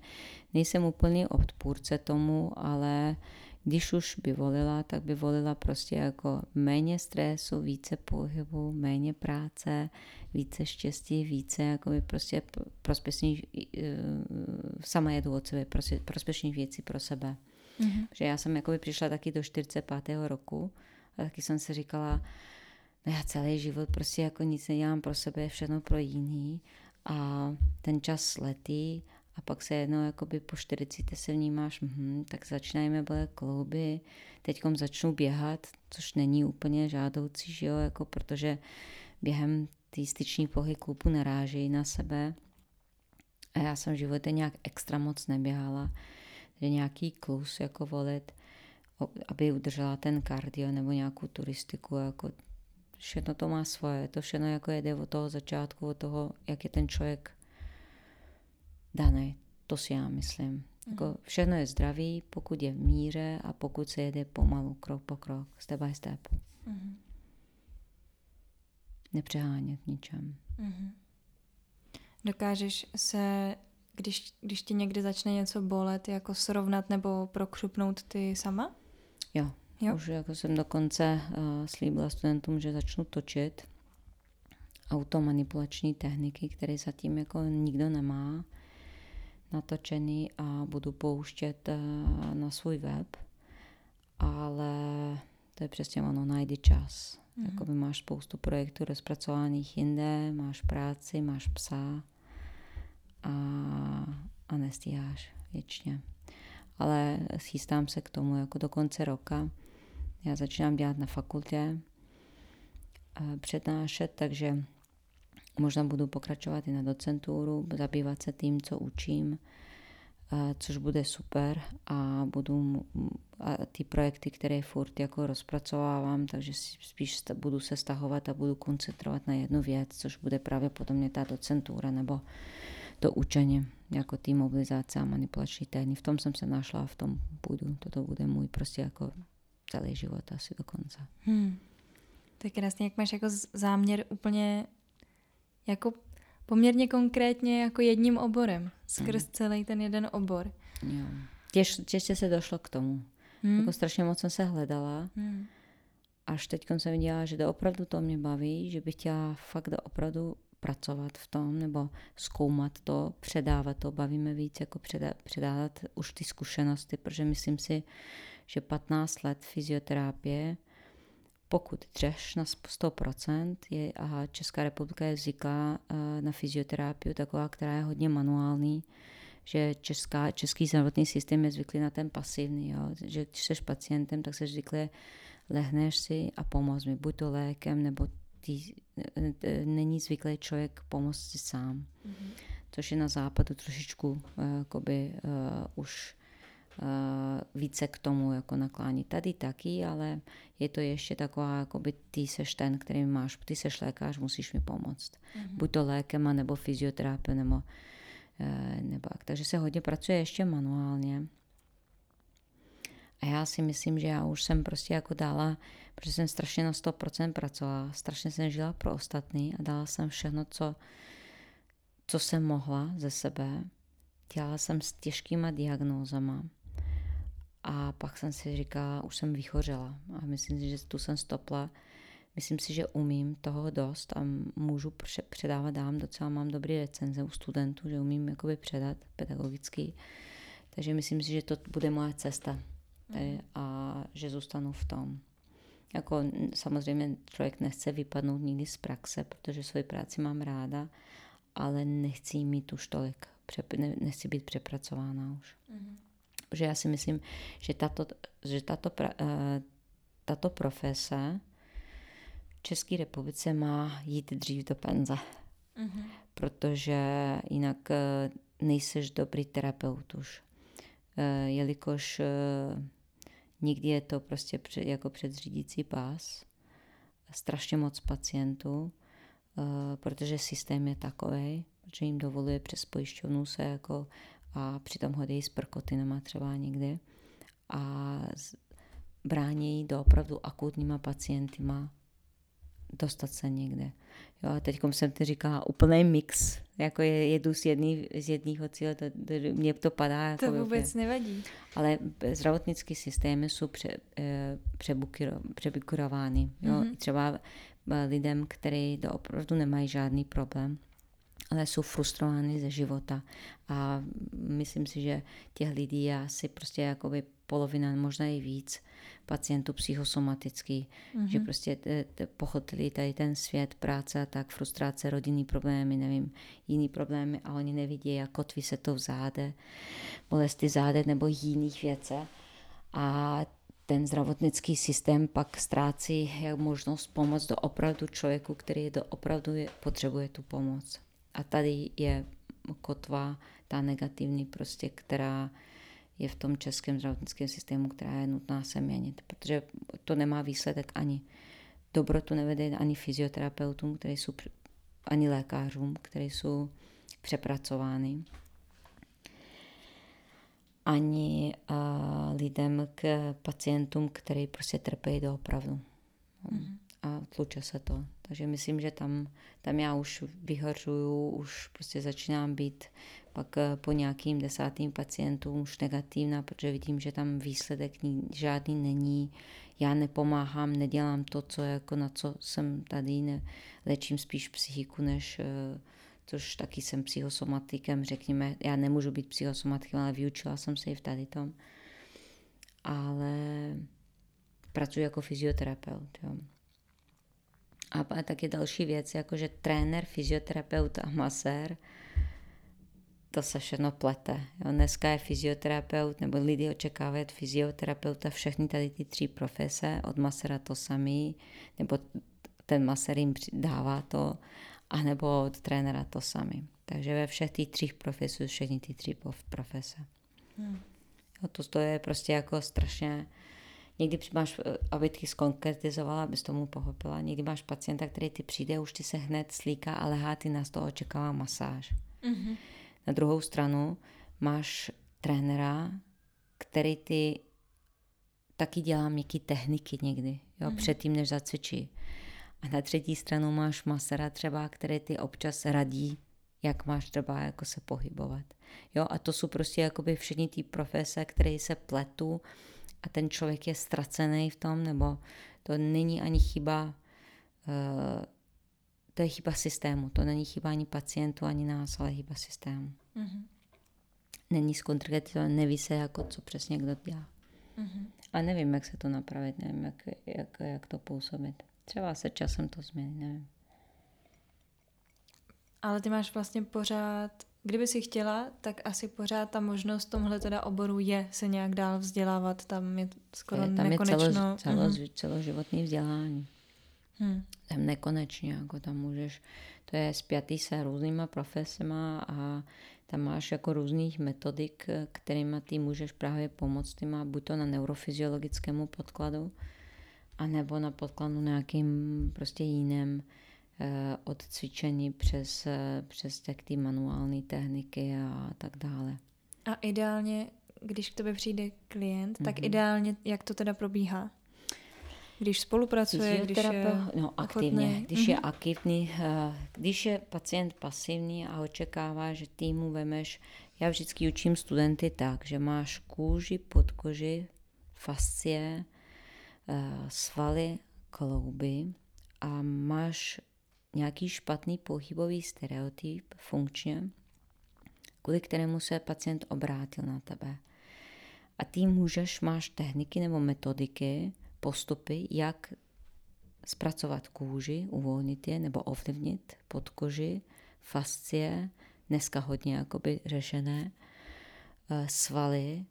Nejsem úplný odpůrce tomu, ale když už by volila, tak by volila prostě jako méně stresu, více pohybu, méně práce, více štěstí, více jako by prostě prospěšných, eh, sama jedu od sebe, prostě prospěšných věcí pro sebe. Mm-hmm. Že já jsem jako by přišla taky do 45. roku a taky jsem si říkala, no já celý život prostě jako nic nedělám pro sebe, všechno pro jiný a ten čas letí a pak se jednou jakoby po 40 se vnímáš, hm, tak začínají bolet klouby, teďkom začnu běhat, což není úplně žádoucí, že jo, jako protože během té styční pohy klubu narážejí na sebe a já jsem v životě nějak extra moc neběhala, že nějaký klus jako volit, aby udržela ten kardio nebo nějakou turistiku, jako všechno to má svoje, to všechno jako jede od toho začátku, od toho, jak je ten člověk daný. To si já myslím. Jako mhm. všechno je zdravý, pokud je v míře a pokud se jede pomalu, krok po krok, step by step. Mm-hmm. Nepřehánět ničem. Mm-hmm.
Dokážeš se, když, když ti někdy začne něco bolet, jako srovnat nebo prokřupnout ty sama?
Jo, jo. už jako jsem dokonce uh, slíbila studentům, že začnu točit automanipulační techniky, které zatím jako nikdo nemá natočený a budu pouštět uh, na svůj web, ale to je přesně ono, najdi čas. Mm-hmm. Jakoby máš spoustu projektů rozpracovaných jinde, máš práci, máš psa a, a nestíháš věčně. Ale schystám se k tomu jako do konce roka. Já začínám dělat na fakultě, přednášet, takže možná budu pokračovat i na docenturu, zabývat se tím, co učím, což bude super a budu a ty projekty, které furt jako rozpracovávám, takže spíš budu se stahovat a budu koncentrovat na jednu věc, což bude právě potom mě ta docentura nebo to učení jako tý mobilizace a manipulační technik. V tom jsem se našla a v tom budu. Toto bude můj prostě jako celý život asi dokonce. Hmm.
Tak krásně, jak máš jako záměr úplně jako poměrně konkrétně jako jedním oborem, skrz hmm. celý ten jeden obor.
Jo. Těž, těžce se došlo k tomu. Hmm. Jako strašně moc jsem se hledala. Hmm. Až teď jsem viděla, že opravdu to mě baví, že bych chtěla fakt opravdu pracovat v tom, nebo zkoumat to, předávat to, bavíme víc, jako předávat už ty zkušenosti, protože myslím si, že 15 let fyzioterapie, pokud dřeš na 100%, je, a Česká republika je zvyklá eh, na fyzioterapii taková, která je hodně manuální, že česká, český zdravotní systém je zvyklý na ten pasivní, jo? že když jsi pacientem, tak se zvyklý lehneš si a pomoz mi, buď to lékem, nebo tý, není zvyklý člověk pomoct si sám. Mm-hmm. Což je na západu trošičku uh, jakoby, uh, už uh, více k tomu jako naklání. Tady taky, ale je to ještě taková, jakoby ty seš ten, který máš, ty seš lékař, musíš mi pomoct. Mm-hmm. Buď to lékem, nebo fyzioterapie, nebo, uh, nebo Takže se hodně pracuje ještě manuálně. A já si myslím, že já už jsem prostě jako dala, protože jsem strašně na 100% pracovala, strašně jsem žila pro ostatní a dala jsem všechno, co, co jsem mohla ze sebe. Dělala jsem s těžkýma diagnózama. A pak jsem si říkala, už jsem vychořela a myslím si, že tu jsem stopla. Myslím si, že umím toho dost a můžu předávat dám, docela mám dobrý recenze u studentů, že umím jakoby předat pedagogicky. Takže myslím si, že to bude moje cesta mm. a že zůstanu v tom. Jako samozřejmě člověk nechce vypadnout nikdy z praxe, protože svoji práci mám ráda, ale nechci mít už tolik, nechci být přepracována už. Mm. Protože já si myslím, že tato, že tato, eh, tato profese v České republice má jít dřív do penze. Mm-hmm. Protože jinak eh, nejseš dobrý terapeut už. Jelikož Nikdy je to prostě před, jako předřídící pás. Strašně moc pacientů, uh, protože systém je takový, že jim dovoluje přes pojišťovnu se jako a přitom hodí s prkotinama třeba někdy a brání do opravdu akutníma pacientyma dostat se někde. Jo, a teď jsem ti říkala úplný mix, jako je, jedu z, jedný, z jedného cíle, to, to, mně to padá.
Jako to vůbec úplně. nevadí.
Ale zdravotnické systémy jsou pře, eh, přebukurovány. Mm-hmm. Třeba eh, lidem, kteří opravdu nemají žádný problém, ale jsou frustrovány ze života. A myslím si, že těch lidí je asi prostě jakoby polovina, možná i víc pacientů psychosomatický, mm-hmm. že prostě te, te pochopili tady ten svět, práce a tak, frustrace, rodinný problémy, nevím, jiný problémy a oni nevidí, jak kotví se to v záde, bolesti záde nebo jiných věcech. A ten zdravotnický systém pak ztrácí jak možnost pomoct do opravdu člověku, který do opravdu je, potřebuje tu pomoc. A tady je kotva, ta negativní prostě, která je v tom českém zdravotnickém systému, která je nutná se měnit, protože to nemá výsledek ani dobrotu nevede ani fyzioterapeutům, kteří jsou, ani lékařům, kteří jsou přepracovány, ani uh, lidem k pacientům, kteří prostě trpí doopravdu. Mm-hmm. A tluče se to. Takže myslím, že tam, tam já už vyhořuju, už prostě začínám být pak eh, po nějakým desátým pacientům už negativná, protože vidím, že tam výsledek žádný není. Já nepomáhám, nedělám to, co jako na co jsem tady, ne, léčím spíš psychiku, než eh, což taky jsem psychosomatikem, řekněme, já nemůžu být psychosomatikem, ale vyučila jsem se i v tady tom. Ale pracuji jako fyzioterapeut. Jo. A taky další věc, jako že trenér, fyzioterapeut a masér, to se všechno plete. Jo. Dneska je fyzioterapeut, nebo lidi očekávají od fyzioterapeuta všechny tady ty tři profese, od masera to samý, nebo ten maser jim dává to, anebo od trenéra to samý. Takže ve všech těch třích profesích všechny ty tři profese. Hmm. Jo, to, to je prostě jako strašně Někdy máš, eh, aby ty skonkretizovala, abys tomu pochopila, někdy máš pacienta, který ty přijde, už ty se hned slíká a lehá, ty nás toho očekává masáž. Mm-hmm. Na druhou stranu máš trenéra, který ty taky dělá měkké techniky někdy, jo, mm-hmm. předtím, než zacvičí. A na třetí stranu máš masera třeba, který ty občas radí, jak máš třeba jako se pohybovat. Jo, a to jsou prostě jakoby všechny ty profese, které se pletu a ten člověk je ztracený v tom, nebo to není ani chyba, uh, to je chyba systému, to není chyba ani pacientů, ani nás, ale chyba systému. Mm-hmm. Není skonkretizované, neví se, jako co přesně kdo dělá. Mm-hmm. A nevím, jak se to napravit, nevím, jak, jak, jak to působit. Třeba se časem to změní, nevím.
Ale ty máš vlastně pořád Kdyby si chtěla, tak asi pořád ta možnost tomhle teda oboru je se nějak dál vzdělávat. Tam je skoro je, tam nekonečno. Je celo,
celo, mm-hmm. celoživotní vzdělání. Hmm. Tam nekonečně, jako tam můžeš, to je spjatý se různýma profesema a tam máš jako různých metodik, kterými ty můžeš právě pomoct týma, buď to na neurofyziologickému podkladu, anebo na podkladu nějakým prostě jiným Eh, od cvičení přes, eh, přes tak ty manuální techniky a tak dále.
A ideálně, když k tobě přijde klient, mm-hmm. tak mhm. ideálně, jak to teda probíhá? Když spolupracuje, když je
No aktivně, když mm-hmm. je aktivní, eh, když je pacient pasivní a očekává, že ty mu vemeš, já vždycky učím studenty tak, že máš kůži, podkoži, fascie, svaly, klouby a máš nějaký špatný pohybový stereotyp funkčně, kvůli kterému se pacient obrátil na tebe. A ty můžeš, máš techniky nebo metodiky, postupy, jak zpracovat kůži, uvolnit je nebo ovlivnit podkoži, fascie, dneska hodně jakoby řešené, eh, svaly,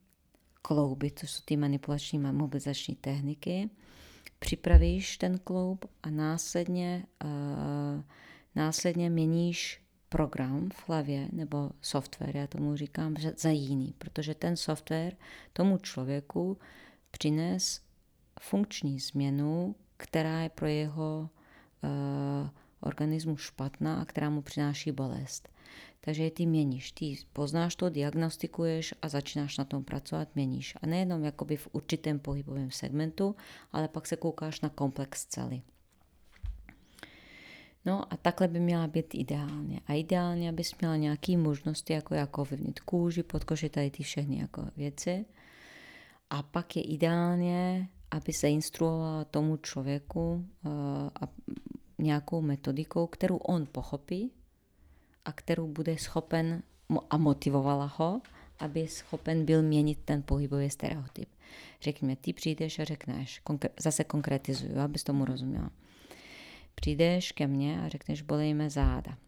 klouby, to jsou ty manipulační mobilizační techniky, připravíš ten kloub a následně, uh, následně měníš program v hlavě nebo software, já tomu říkám, za jiný, protože ten software tomu člověku přines funkční změnu, která je pro jeho uh, organismus špatná a která mu přináší bolest. Takže ty měníš, ty poznáš to, diagnostikuješ a začínáš na tom pracovat, měníš. A nejenom jakoby v určitém pohybovém segmentu, ale pak se koukáš na komplex celý. No a takhle by měla být ideálně. A ideálně, abys měla nějaké možnosti, jako, jako ovlivnit kůži, podkoži, tady ty všechny jako věci. A pak je ideálně, aby se instruovala tomu člověku uh, a nějakou metodikou, kterou on pochopí a kterou bude schopen a motivovala ho, aby schopen byl měnit ten pohybový stereotyp. Řekněme, ty přijdeš a řekneš, zase konkretizuju, abys tomu rozuměla. Přijdeš ke mně a řekneš, bolej mě záda.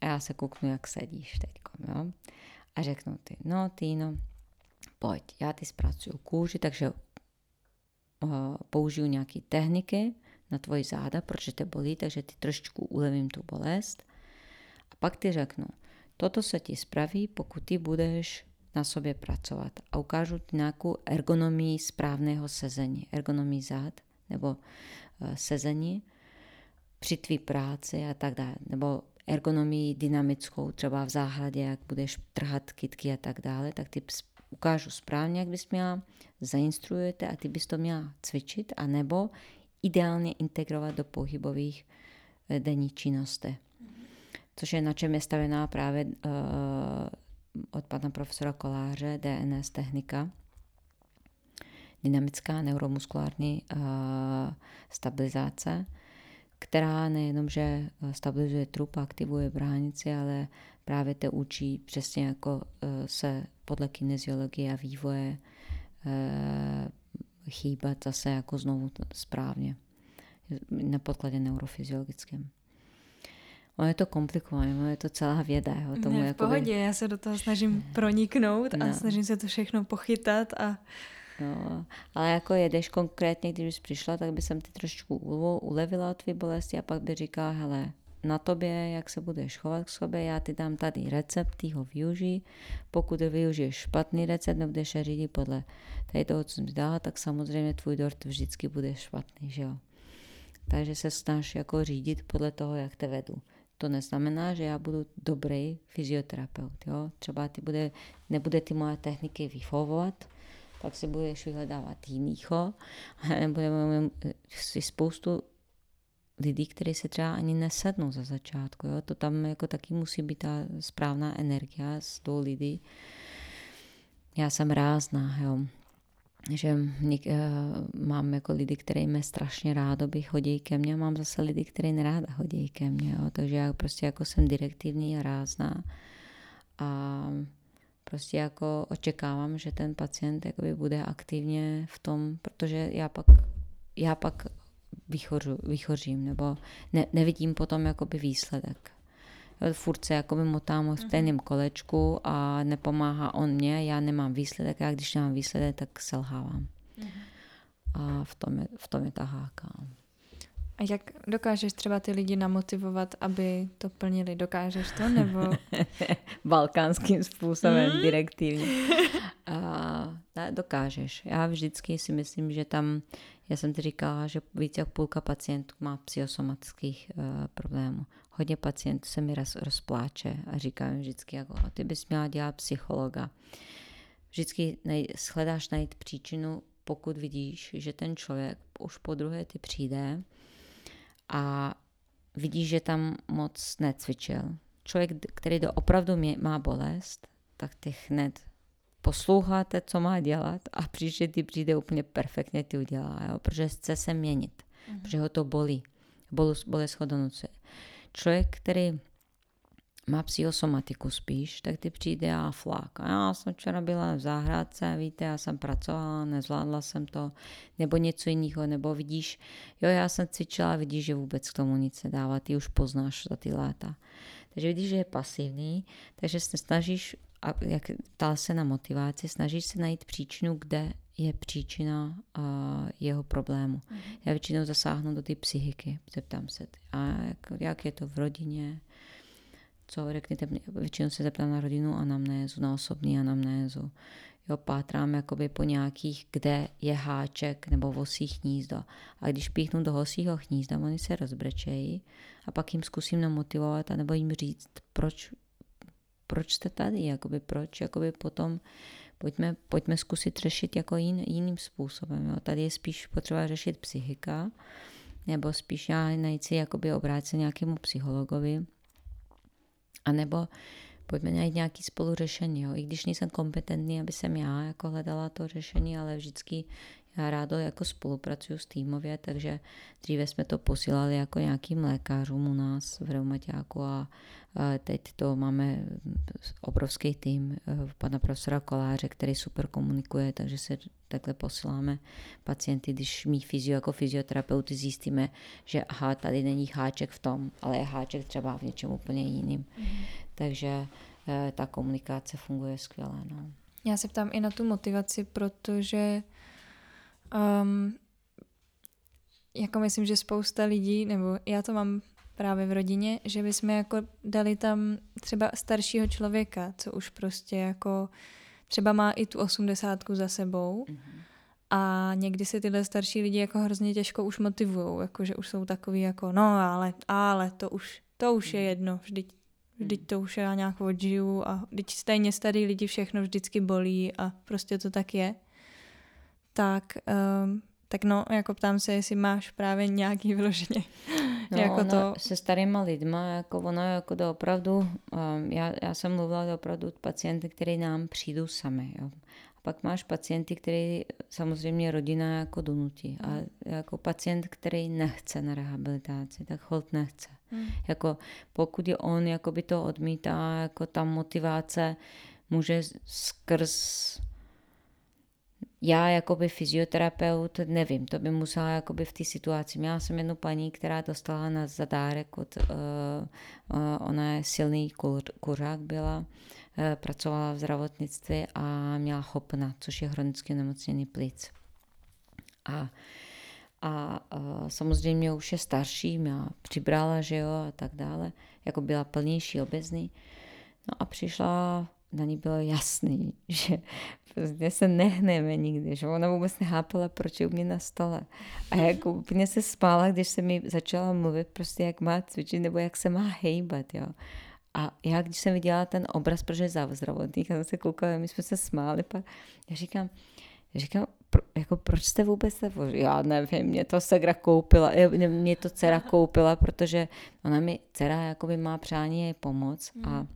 A já se kouknu, jak sedíš teď. Jo? A řeknu ty, no Týno, pojď, já ty zpracuju kůži, takže uh, použiju nějaké techniky na tvoji záda, protože te bolí, takže ty trošičku ulevím tu bolest. A pak ty řeknu, toto se ti spraví, pokud ty budeš na sobě pracovat. A ukážu ti nějakou ergonomii správného sezení, ergonomii zád nebo uh, sezení při tvý práci a tak dále, nebo ergonomii dynamickou, třeba v záhradě, jak budeš trhat kytky a tak dále, tak ty ukážu správně, jak bys měla, zainstruujete a ty bys to měla cvičit, anebo ideálně integrovat do pohybových eh, denní činností. Což je na čem je stavená právě uh, od pana profesora Koláře DNS technika, dynamická neuromuskulární uh, stabilizace, která nejenom, že stabilizuje trup a aktivuje bránici, ale právě te učí přesně jako se podle kineziologie a vývoje chýbat zase jako znovu správně na podkladě neurofyziologickém. Ono je to komplikované, ono je to celá věda. Jo,
tomu ne, v jakoby... pohodě, já se do toho snažím proniknout no. a snažím se to všechno pochytat a
No, ale jako jedeš konkrétně, když jsi přišla, tak by jsem ty trošku ulevila od tvý bolesti a pak by říkala, hele, na tobě, jak se budeš chovat k sobě, já ti dám tady recept, ty ho využij. Pokud využiješ špatný recept, nebudeš se řídit podle tady toho, co jsem dala, tak samozřejmě tvůj dort vždycky bude špatný, že jo. Takže se snaž jako řídit podle toho, jak te vedu. To neznamená, že já budu dobrý fyzioterapeut. Jo? Třeba ty bude, nebude ty moje techniky vychovovat, pak si budeš vyhledávat jinýho, budeme si spoustu lidí, kteří se třeba ani nesednou za začátku. Jo? To tam jako taky musí být ta správná energie z toho lidí. Já jsem rázná, jo že něk, uh, mám jako lidi, které mě strašně rádo by chodí ke mně, a mám zase lidi, které neráda chodí ke mně, jo. takže já prostě jako jsem direktivní a rázná a prostě jako očekávám, že ten pacient jakoby bude aktivně v tom, protože já pak, já pak vychořu, vychořím, nebo ne, nevidím potom jakoby výsledek. Furt se jakoby motám v mhm. stejném kolečku a nepomáhá on mě, já nemám výsledek a když nemám výsledek, tak selhávám. Mhm. A v tom je, v tom je ta háka.
A jak dokážeš třeba ty lidi namotivovat, aby to plnili? Dokážeš to nebo?
Balkánským způsobem, mm. direktivně. A, ne, dokážeš. Já vždycky si myslím, že tam, já jsem ti říkala, že více jak půlka pacientů má psychosomatických uh, problémů. Hodně pacientů se mi roz, rozpláče a říkají vždycky, jako, ty bys měla dělat psychologa. Vždycky nej, shledáš najít příčinu, pokud vidíš, že ten člověk už po druhé ty přijde a vidíš, že tam moc necvičil. Člověk, který do opravdu mě, má bolest, tak ty hned posloucháte, co má dělat a příště ty přijde úplně perfektně ty udělá, jo? protože chce se měnit, mm-hmm. protože ho to bolí. Bolest, ho donocuje. Člověk, který má psychosomatiku spíš, tak ty přijde a flák. A já jsem včera byla v zahrádce, víte, já jsem pracovala, nezvládla jsem to, nebo něco jiného, nebo vidíš, jo, já jsem cvičila, vidíš, že vůbec k tomu nic nedává, ty už poznáš za ty léta. Takže vidíš, že je pasivní, takže se snažíš, a jak ptal se na motivaci, snažíš se najít příčinu, kde je příčina uh, jeho problému. Mm. Já většinou zasáhnu do té psychiky, zeptám se, a jak, jak je to v rodině, co řekněte, většinou se zeptám na rodinu anamnézu, na osobní anamnézu. Jo, pátrám jakoby po nějakých, kde je háček nebo vosí hnízdo. A když píchnu do hosího hnízda, oni se rozbrečejí a pak jim zkusím namotivovat a nebo jim říct, proč, proč jste tady, jakoby proč, jakoby potom pojďme, pojďme zkusit řešit jako jin, jiným způsobem. Jo. Tady je spíš potřeba řešit psychika nebo spíš já najít si jakoby obrátit se nějakému psychologovi, a nebo pojďme najít nějaký spoluřešení. Jo. I když nejsem kompetentní, aby jsem já jako hledala to řešení, ale vždycky já rádo jako spolupracuju s týmově, takže dříve jsme to posílali jako nějakým lékařům u nás v reumaťáku a teď to máme obrovský tým eh, pana profesora Koláře, který super komunikuje, takže se takhle posíláme pacienty, když mý fyzio jako fyzioterapeuty zjistíme, že aha, tady není háček v tom, ale je háček třeba v něčem úplně jiným. Mm. Takže eh, ta komunikace funguje skvěle. No.
Já se ptám i na tu motivaci, protože um, jako myslím, že spousta lidí, nebo já to mám právě v rodině, že bychom jako dali tam třeba staršího člověka, co už prostě jako třeba má i tu osmdesátku za sebou mm-hmm. a někdy se tyhle starší lidi jako hrozně těžko už motivují, jako že už jsou takový jako no ale, ale to už, to už je mhm. jedno, vždyť, vždyť mhm. to už já nějak odžiju a vždyť stejně starý lidi všechno vždycky bolí a prostě to tak je. Tak um, tak no, jako ptám se, jestli máš právě nějaký vyloženě
no, jako to... se starýma lidma, jako ono jako to opravdu, um, já, já jsem mluvila opravdu pacienty, který nám přijdou sami, jo. A pak máš pacienty, který samozřejmě rodina jako donutí. A hmm. jako pacient, který nechce na rehabilitaci, tak hold nechce. Hmm. Jako pokud je on jakoby to odmítá, jako ta motivace může skrz já jakoby fyzioterapeut, nevím, to by musela jakoby v té situaci. Měla jsem jednu paní, která dostala na zadárek od, uh, uh, ona je silný kur, kuřák byla, uh, pracovala v zdravotnictví a měla chopna, což je chronicky nemocněný plic. A a uh, samozřejmě už je starší, měla přibrala, že jo, a tak dále, jako byla plnější, obezný. No a přišla na ní bylo jasný, že prostě se nehneme nikdy, že ona vůbec nechápala, proč je u mě na stole. A jako úplně se spála, když se mi začala mluvit prostě, jak má cvičit nebo jak se má hejbat, jo. A já, když jsem viděla ten obraz, protože je zdravotník, a se koukala, my jsme se smáli, pak já říkám, já říkám, pro, jako proč jste vůbec to, já nevím, mě to segra koupila, mě to dcera koupila, protože ona mi, dcera jakoby má přání jej pomoc a mm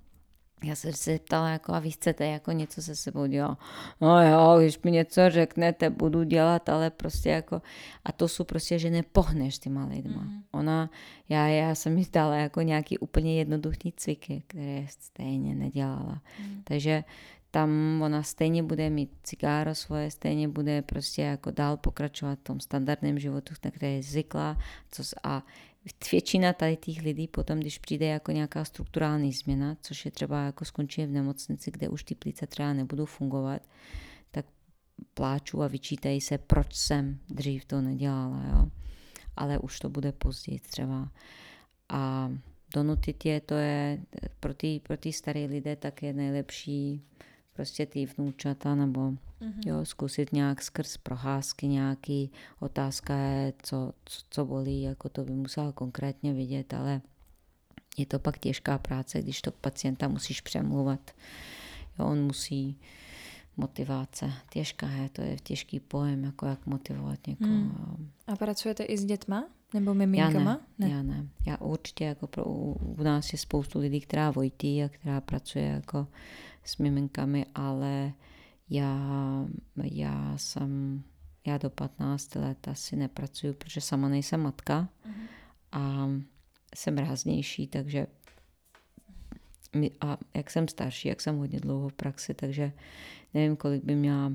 já jsem se ptala, jako, a vy chcete jako něco se sebou dělat. No jo, když mi něco řeknete, budu dělat, ale prostě jako, a to jsou prostě, že nepohneš těma lidma. Mm. Ona, já, já jsem mi dala jako nějaký úplně jednoduchý cviky, které stejně nedělala. Mm. Takže tam ona stejně bude mít cigáro svoje, stejně bude prostě jako dál pokračovat v tom standardním životu, na které je zvyklá. Co, a většina tady těch lidí potom, když přijde jako nějaká strukturální změna, což je třeba jako skončí v nemocnici, kde už ty plíce třeba nebudou fungovat, tak pláču a vyčítají se, proč jsem dřív to nedělala, jo. Ale už to bude později třeba. A donutit je, to je pro ty, pro ty staré lidé tak je nejlepší prostě ty vnoučata nebo mm-hmm. jo, zkusit nějak skrz proházky nějaký otázka je, co, co, co bolí, jako to by musela konkrétně vidět, ale je to pak těžká práce, když to pacienta musíš přemluvat. Jo, on musí motivace. Těžká je, to je těžký pojem, jako jak motivovat někoho. Hmm.
A pracujete i s dětma? Nebo miminkama?
Já ne, ne. Já ne. Já určitě, jako pro, u nás je spoustu lidí, která vojtí a která pracuje jako s miminkami, ale já, já jsem, já do 15 let asi nepracuju, protože sama nejsem matka uh-huh. a jsem ráznější, takže a jak jsem starší, jak jsem hodně dlouho v praxi, takže nevím, kolik by měla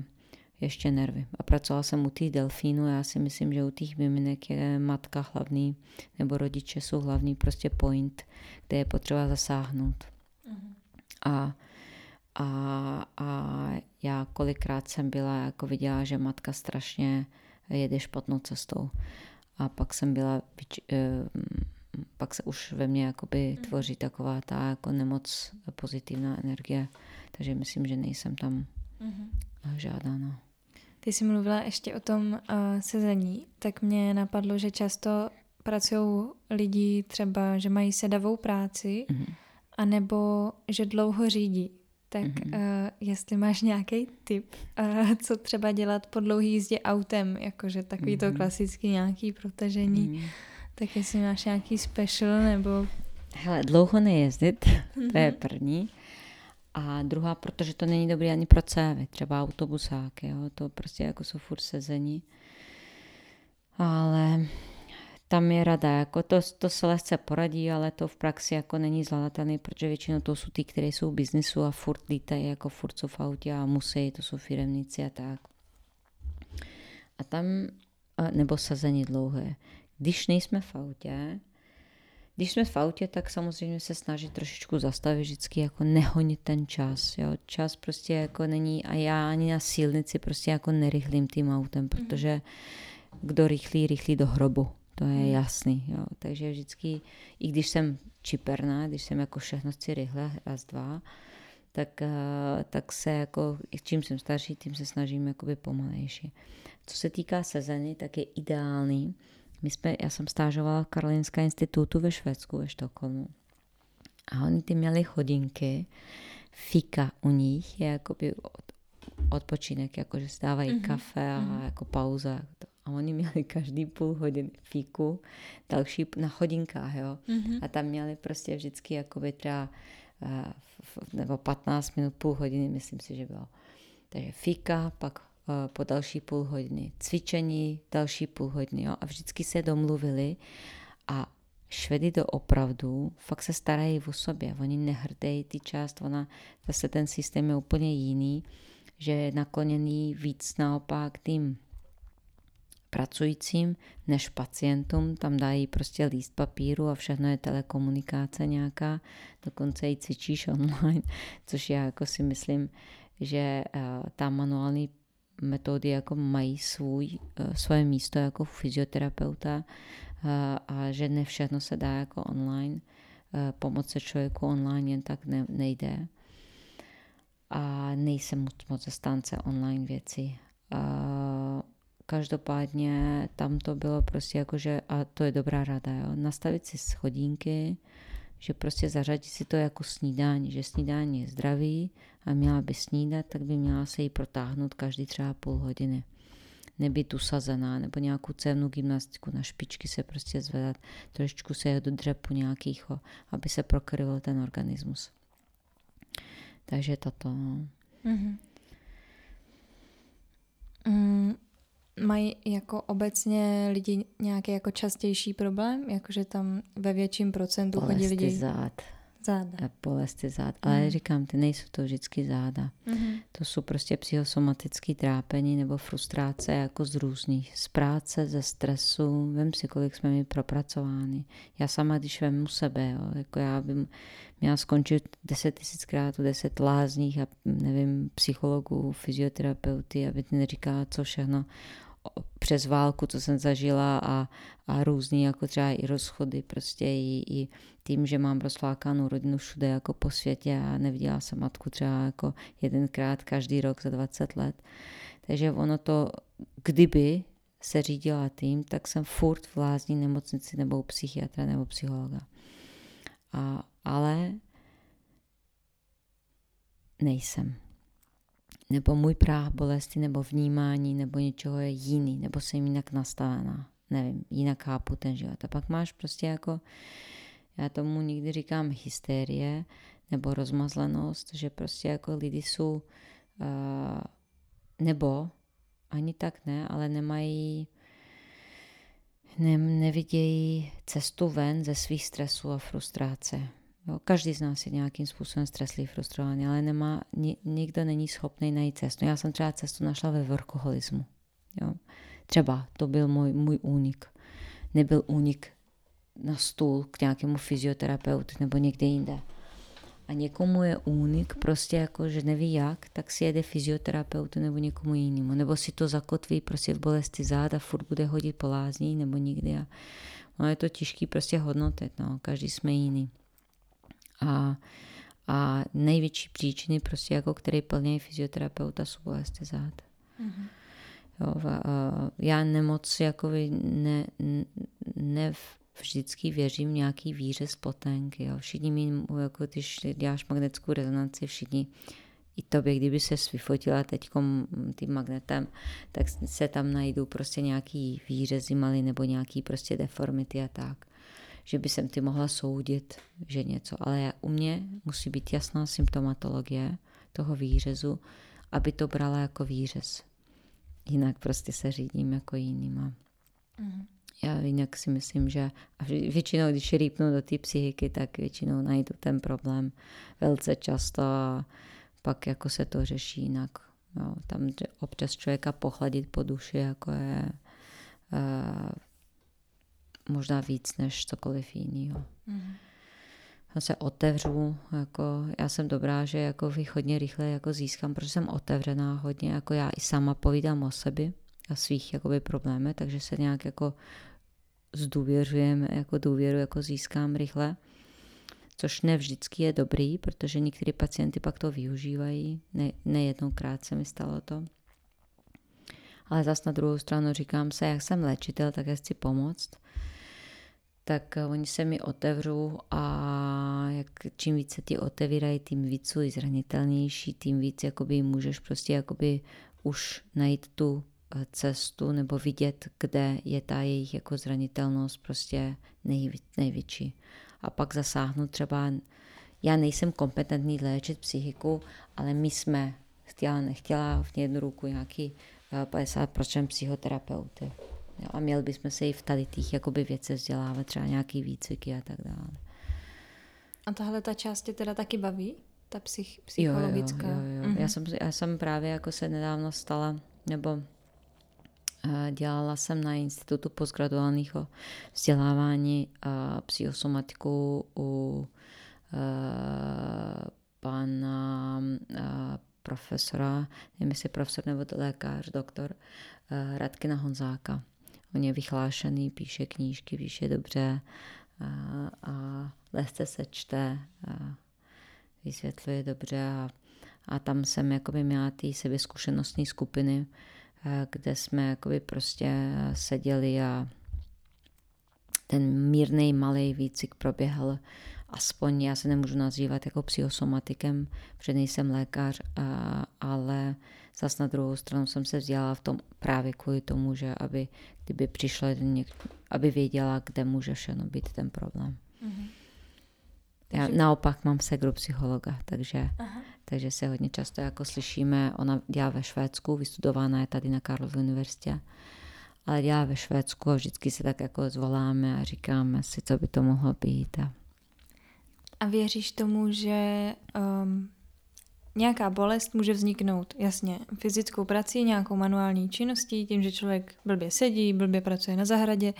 ještě nervy. A pracovala jsem u těch delfínů, já si myslím, že u těch miminek je matka hlavní, nebo rodiče jsou hlavní prostě point, kde je potřeba zasáhnout. Uh-huh. A a, a já kolikrát jsem byla, jako viděla, že matka strašně jede špatnou cestou. A pak jsem byla, eh, pak se už ve mně jakoby mhm. tvoří taková ta jako nemoc pozitivná energie. Takže myslím, že nejsem tam mm-hmm. žádná. No.
Ty jsi mluvila ještě o tom uh, sezení, tak mě napadlo, že často pracují lidi třeba, že mají sedavou práci, mm-hmm. anebo že dlouho řídí. Tak mm-hmm. uh, jestli máš nějaký tip, uh, co třeba dělat po dlouhé jízdě autem, jakože takový mm-hmm. to klasický nějaký protažení, mm-hmm. tak jestli máš nějaký special nebo...
Hele, dlouho nejezdit, mm-hmm. to je mhm. první. A druhá, protože to není dobrý ani pro cévy, třeba autobusáky, jo, to prostě jako jsou furt sezení. Ale tam je rada, jako to, to se lehce poradí, ale to v praxi jako není zvladatelné, protože většinou to jsou ty, které jsou v biznisu a furt lítají, jako furt jsou v autě a musí, to jsou firemníci a tak. A tam, nebo sazení dlouhé. Když nejsme v autě, když jsme v autě, tak samozřejmě se snaží trošičku zastavit, vždycky jako nehonit ten čas. Jo. Čas prostě jako není, a já ani na silnici prostě jako nerychlím tím autem, protože kdo rychlí, rychlí do hrobu. To je hmm. jasný. Jo. Takže vždycky, i když jsem čiperná, když jsem jako všechno chci rychle, raz, dva, tak, eh, tak se jako, čím jsem starší, tím se snažím jakoby pomalejší. Co se týká sezeny, tak je ideální. My jsme, já jsem stážovala v Karolinské institutu ve Švédsku, ve Štokholmu. A oni ty měli chodinky, fika u nich je jakoby od, odpočinek, jakože stávají mm-hmm. kafe a mm-hmm. jako pauza a oni měli každý půl hodiny fíku, další na hodinkách, jo. Mm-hmm. A tam měli prostě vždycky jakoby třeba uh, nebo 15 minut, půl hodiny, myslím si, že bylo. Takže fíka, pak uh, po další půl hodiny cvičení, další půl hodiny, jo. A vždycky se domluvili a Švedy to opravdu fakt se starají o sobě. Oni nehrdejí ty část, ona, zase ten systém je úplně jiný, že je nakloněný víc naopak tým pracujícím než pacientům. Tam dají prostě líst papíru a všechno je telekomunikace nějaká, dokonce i cvičíš online, což já jako si myslím, že uh, tam manuální metody jako mají svůj, uh, svoje místo jako fyzioterapeuta uh, a že ne všechno se dá jako online. Pomoc se člověku online jen tak ne, nejde. A nejsem moc, moc zastánce online věcí. Každopádně tam to bylo prostě jako, že, a to je dobrá rada, jo, nastavit si schodínky, že prostě zařadit si to jako snídání, že snídání je zdravý a měla by snídat, tak by měla se jí protáhnout každý třeba půl hodiny. Nebýt usazená, nebo nějakou cevnou gymnastiku na špičky se prostě zvedat, trošičku se do dřepu nějakých, aby se prokryl ten organismus. Takže toto. Mm-hmm.
Mm, Mají jako obecně lidi nějaký jako častější problém? Jakože tam ve větším procentu chodí lidi...
zád.
Záda.
Bolesti zád. Ale mm. říkám, ty nejsou to vždycky záda. Mm. To jsou prostě psychosomatické trápení nebo frustrace jako z různých. Z práce, ze stresu. Vím si, kolik jsme mi propracovány. Já sama, když vemu sebe, jo, jako já bym měla skončit deset tisíckrát u deset lázních a nevím, psychologů, fyzioterapeuty, aby ty neříkala, co všechno přes válku, co jsem zažila a, a různý jako třeba i rozchody, prostě i, i tím, že mám rozflákanou rodinu všude jako po světě a neviděla jsem matku třeba jako jedenkrát každý rok za 20 let. Takže ono to, kdyby se řídila tím, tak jsem furt v lázní nemocnici nebo u psychiatra nebo psychologa. A, ale nejsem nebo můj práh bolesti, nebo vnímání, nebo něčeho je jiný, nebo jsem jinak nastavená. Nevím, jinak chápu ten život. A pak máš prostě jako, já tomu nikdy říkám hysterie, nebo rozmazlenost, že prostě jako lidi jsou, uh, nebo ani tak ne, ale nemají, ne, nevidějí cestu ven ze svých stresů a frustrace. Jo, každý z nás je nějakým způsobem streslivý, frustrovaný, ale nemá, ni, nikdo není schopný najít cestu. Já jsem třeba cestu našla ve workoholismu. Jo. Třeba to byl můj, můj únik. Nebyl únik na stůl k nějakému fyzioterapeutu nebo někde jinde. A někomu je únik, prostě jako, že neví jak, tak si jede fyzioterapeutu nebo někomu jinému. Nebo si to zakotví prostě v bolesti záda, furt bude hodit po lázní nebo nikdy. A ono je to těžký prostě hodnotit, no. každý jsme jiný a, a největší příčiny, prostě jako který plně fyzioterapeuta, jsou bolesti zád. Mm-hmm. Jo, a já nemoc jako ne, ne vždycky věřím v nějaký víře z potenky. Jo. Všichni mi, jako když děláš magnetickou rezonanci, všichni i tobě, kdyby se vyfotila teď tím magnetem, tak se tam najdou prostě nějaký výřezy malý nebo nějaký prostě deformity a tak. Že by jsem ty mohla soudit, že něco. Ale u mě musí být jasná symptomatologie toho výřezu, aby to brala jako výřez. Jinak prostě se řídím jako jinýma. Mm. Já jinak si myslím, že a většinou, když rýpnu do té psychiky, tak většinou najdu ten problém velice často a pak jako se to řeší jinak. Jo, tam občas člověka pochladit po duši jako je uh, možná víc než cokoliv jiného. Mm. Já se otevřu, jako já jsem dobrá, že jako hodně rychle jako získám, protože jsem otevřená hodně, jako já i sama povídám o sobě a svých jakoby problémech, takže se nějak jako zdůvěřujeme, jako důvěru jako získám rychle což ne vždycky je dobrý, protože některý pacienty pak to využívají. Ne, nejednoukrát se mi stalo to. Ale zas na druhou stranu říkám se, jak jsem léčitel, tak já chci pomoct. Tak eh, oni se mi otevřou a jak, čím více ti otevírají, tím víc jsou zranitelnější, tím víc jakoby můžeš prostě jakoby už najít tu eh, cestu nebo vidět, kde je ta jejich jako zranitelnost prostě největší a pak zasáhnout třeba, já nejsem kompetentní léčit psychiku, ale my jsme, chtěla, nechtěla v jednu ruku nějaký 50% eh, psychoterapeuty. Jo, a měli bychom se i v tady těch jakoby věcech vzdělávat, třeba nějaký výcviky a tak dále.
A tahle ta část tě teda taky baví? Ta psych, psychologická?
Jo, jo, jo. jo. Mm-hmm. Já, jsem, já jsem právě jako se nedávno stala, nebo Dělala jsem na Institutu postgraduálního vzdělávání psychosomatiku u pana profesora, nevím jestli profesor nebo to lékař, doktor Radkina Honzáka. On je vychlášený, píše knížky, píše dobře a, a lehce se čte, a vysvětluje dobře a, a tam jsem jakoby měla ty sebe zkušenostní skupiny, kde jsme jakoby prostě seděli a ten mírný malý výcvik proběhl aspoň, já se nemůžu nazývat jako psychosomatikem, protože nejsem lékař, ale zase na druhou stranu jsem se vzdělala v tom právě kvůli tomu, že aby kdyby přišla, aby věděla, kde může všechno být ten problém. Mm-hmm. Já naopak mám segru psychologa, takže, takže se hodně často jako slyšíme, ona dělá ve Švédsku, vystudovaná je tady na Karlově univerzitě, ale dělá ve Švédsku a vždycky se tak jako zvoláme a říkáme si, co by to mohlo být. A,
a věříš tomu, že um, nějaká bolest může vzniknout, jasně, fyzickou prací, nějakou manuální činností, tím, že člověk blbě sedí, blbě pracuje na zahradě,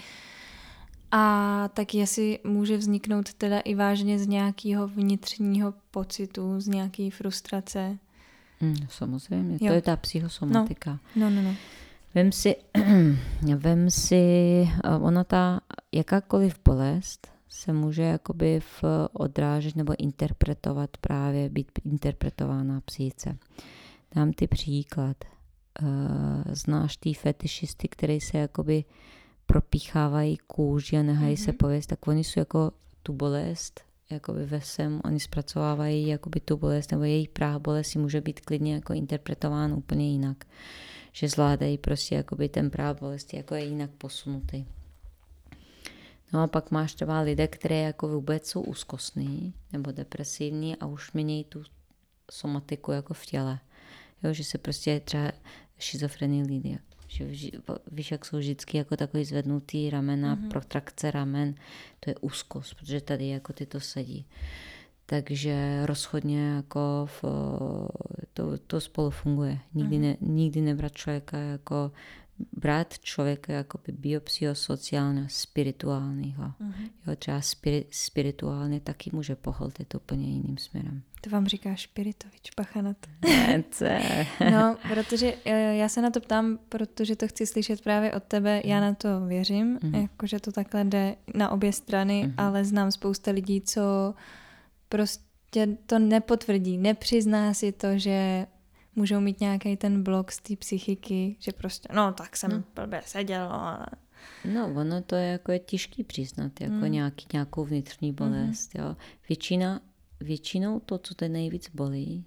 a taky asi může vzniknout teda i vážně z nějakého vnitřního pocitu, z nějaké frustrace.
Mm, samozřejmě, jo. to je ta psychosomatika.
No, no, no. no.
Vem si, vem si, ona ta jakákoliv bolest se může jakoby v odrážet nebo interpretovat právě, být interpretována psychice. Dám ty příklad. Znáš ty fetišisty, který se jakoby propíchávají kůži a nehají mm-hmm. se mhm. pověst, tak oni jsou jako tu bolest, jakoby ve sem, oni zpracovávají jakoby tu bolest, nebo jejich práh bolesti může být klidně jako interpretován úplně jinak. Že zvládají prostě jakoby ten práh bolesti, jako je jinak posunutý. No a pak máš třeba lidé, které jako vůbec jsou úzkostní nebo depresivní a už mění tu somatiku jako v těle. Jo, že se prostě třeba schizofrení lidé že víš, jak jsou vždycky jako takový zvednutý ramena, mm-hmm. protrakce ramen, to je úzkost, protože tady jako ty to sedí. Takže rozhodně jako v, to, to spolu funguje. Nikdy, mm-hmm. ne, nikdy nebrat člověka jako brát člověka jako by biopsychosociálně spirituálního. Mm-hmm. Jo, třeba spirit, spirituálně taky může pohltit úplně jiným směrem.
To vám říká Špiritovič, bacha na to. no, protože eh, já se na to ptám, protože to chci slyšet právě od tebe. Já na to věřím, mm-hmm. jakože to takhle jde na obě strany, mm-hmm. ale znám spousta lidí, co prostě to nepotvrdí, nepřizná si to, že můžou mít nějaký ten blok z té psychiky, že prostě, no tak jsem no. blbě seděl. Ale...
No, ono to je jako je těžký přiznat, jako mm. nějaký, nějakou vnitřní bolest. Mm. Jo. Většina, většinou to, co te nejvíc bolí,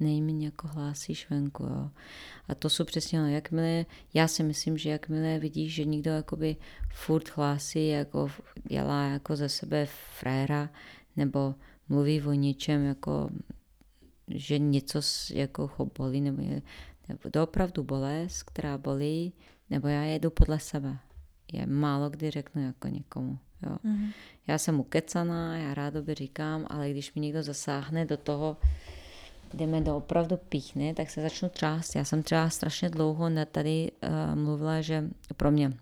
nejméně jako hlásíš venku. Jo. A to jsou přesně, no, jakmile, já si myslím, že jakmile vidíš, že někdo jakoby furt hlásí, jako dělá jako ze sebe fréra, nebo mluví o něčem, jako že něco jako ho bolí, nebo, je, nebo to opravdu bolest, která bolí, nebo já jedu podle sebe. Je málo kdy řeknu jako někomu. Jo. Mm-hmm. Já jsem ukecaná, já rádoby říkám, ale když mi někdo zasáhne do toho, kde mě to opravdu píchne, tak se začnu třást. Já jsem třeba strašně dlouho tady uh, mluvila, že pro mě,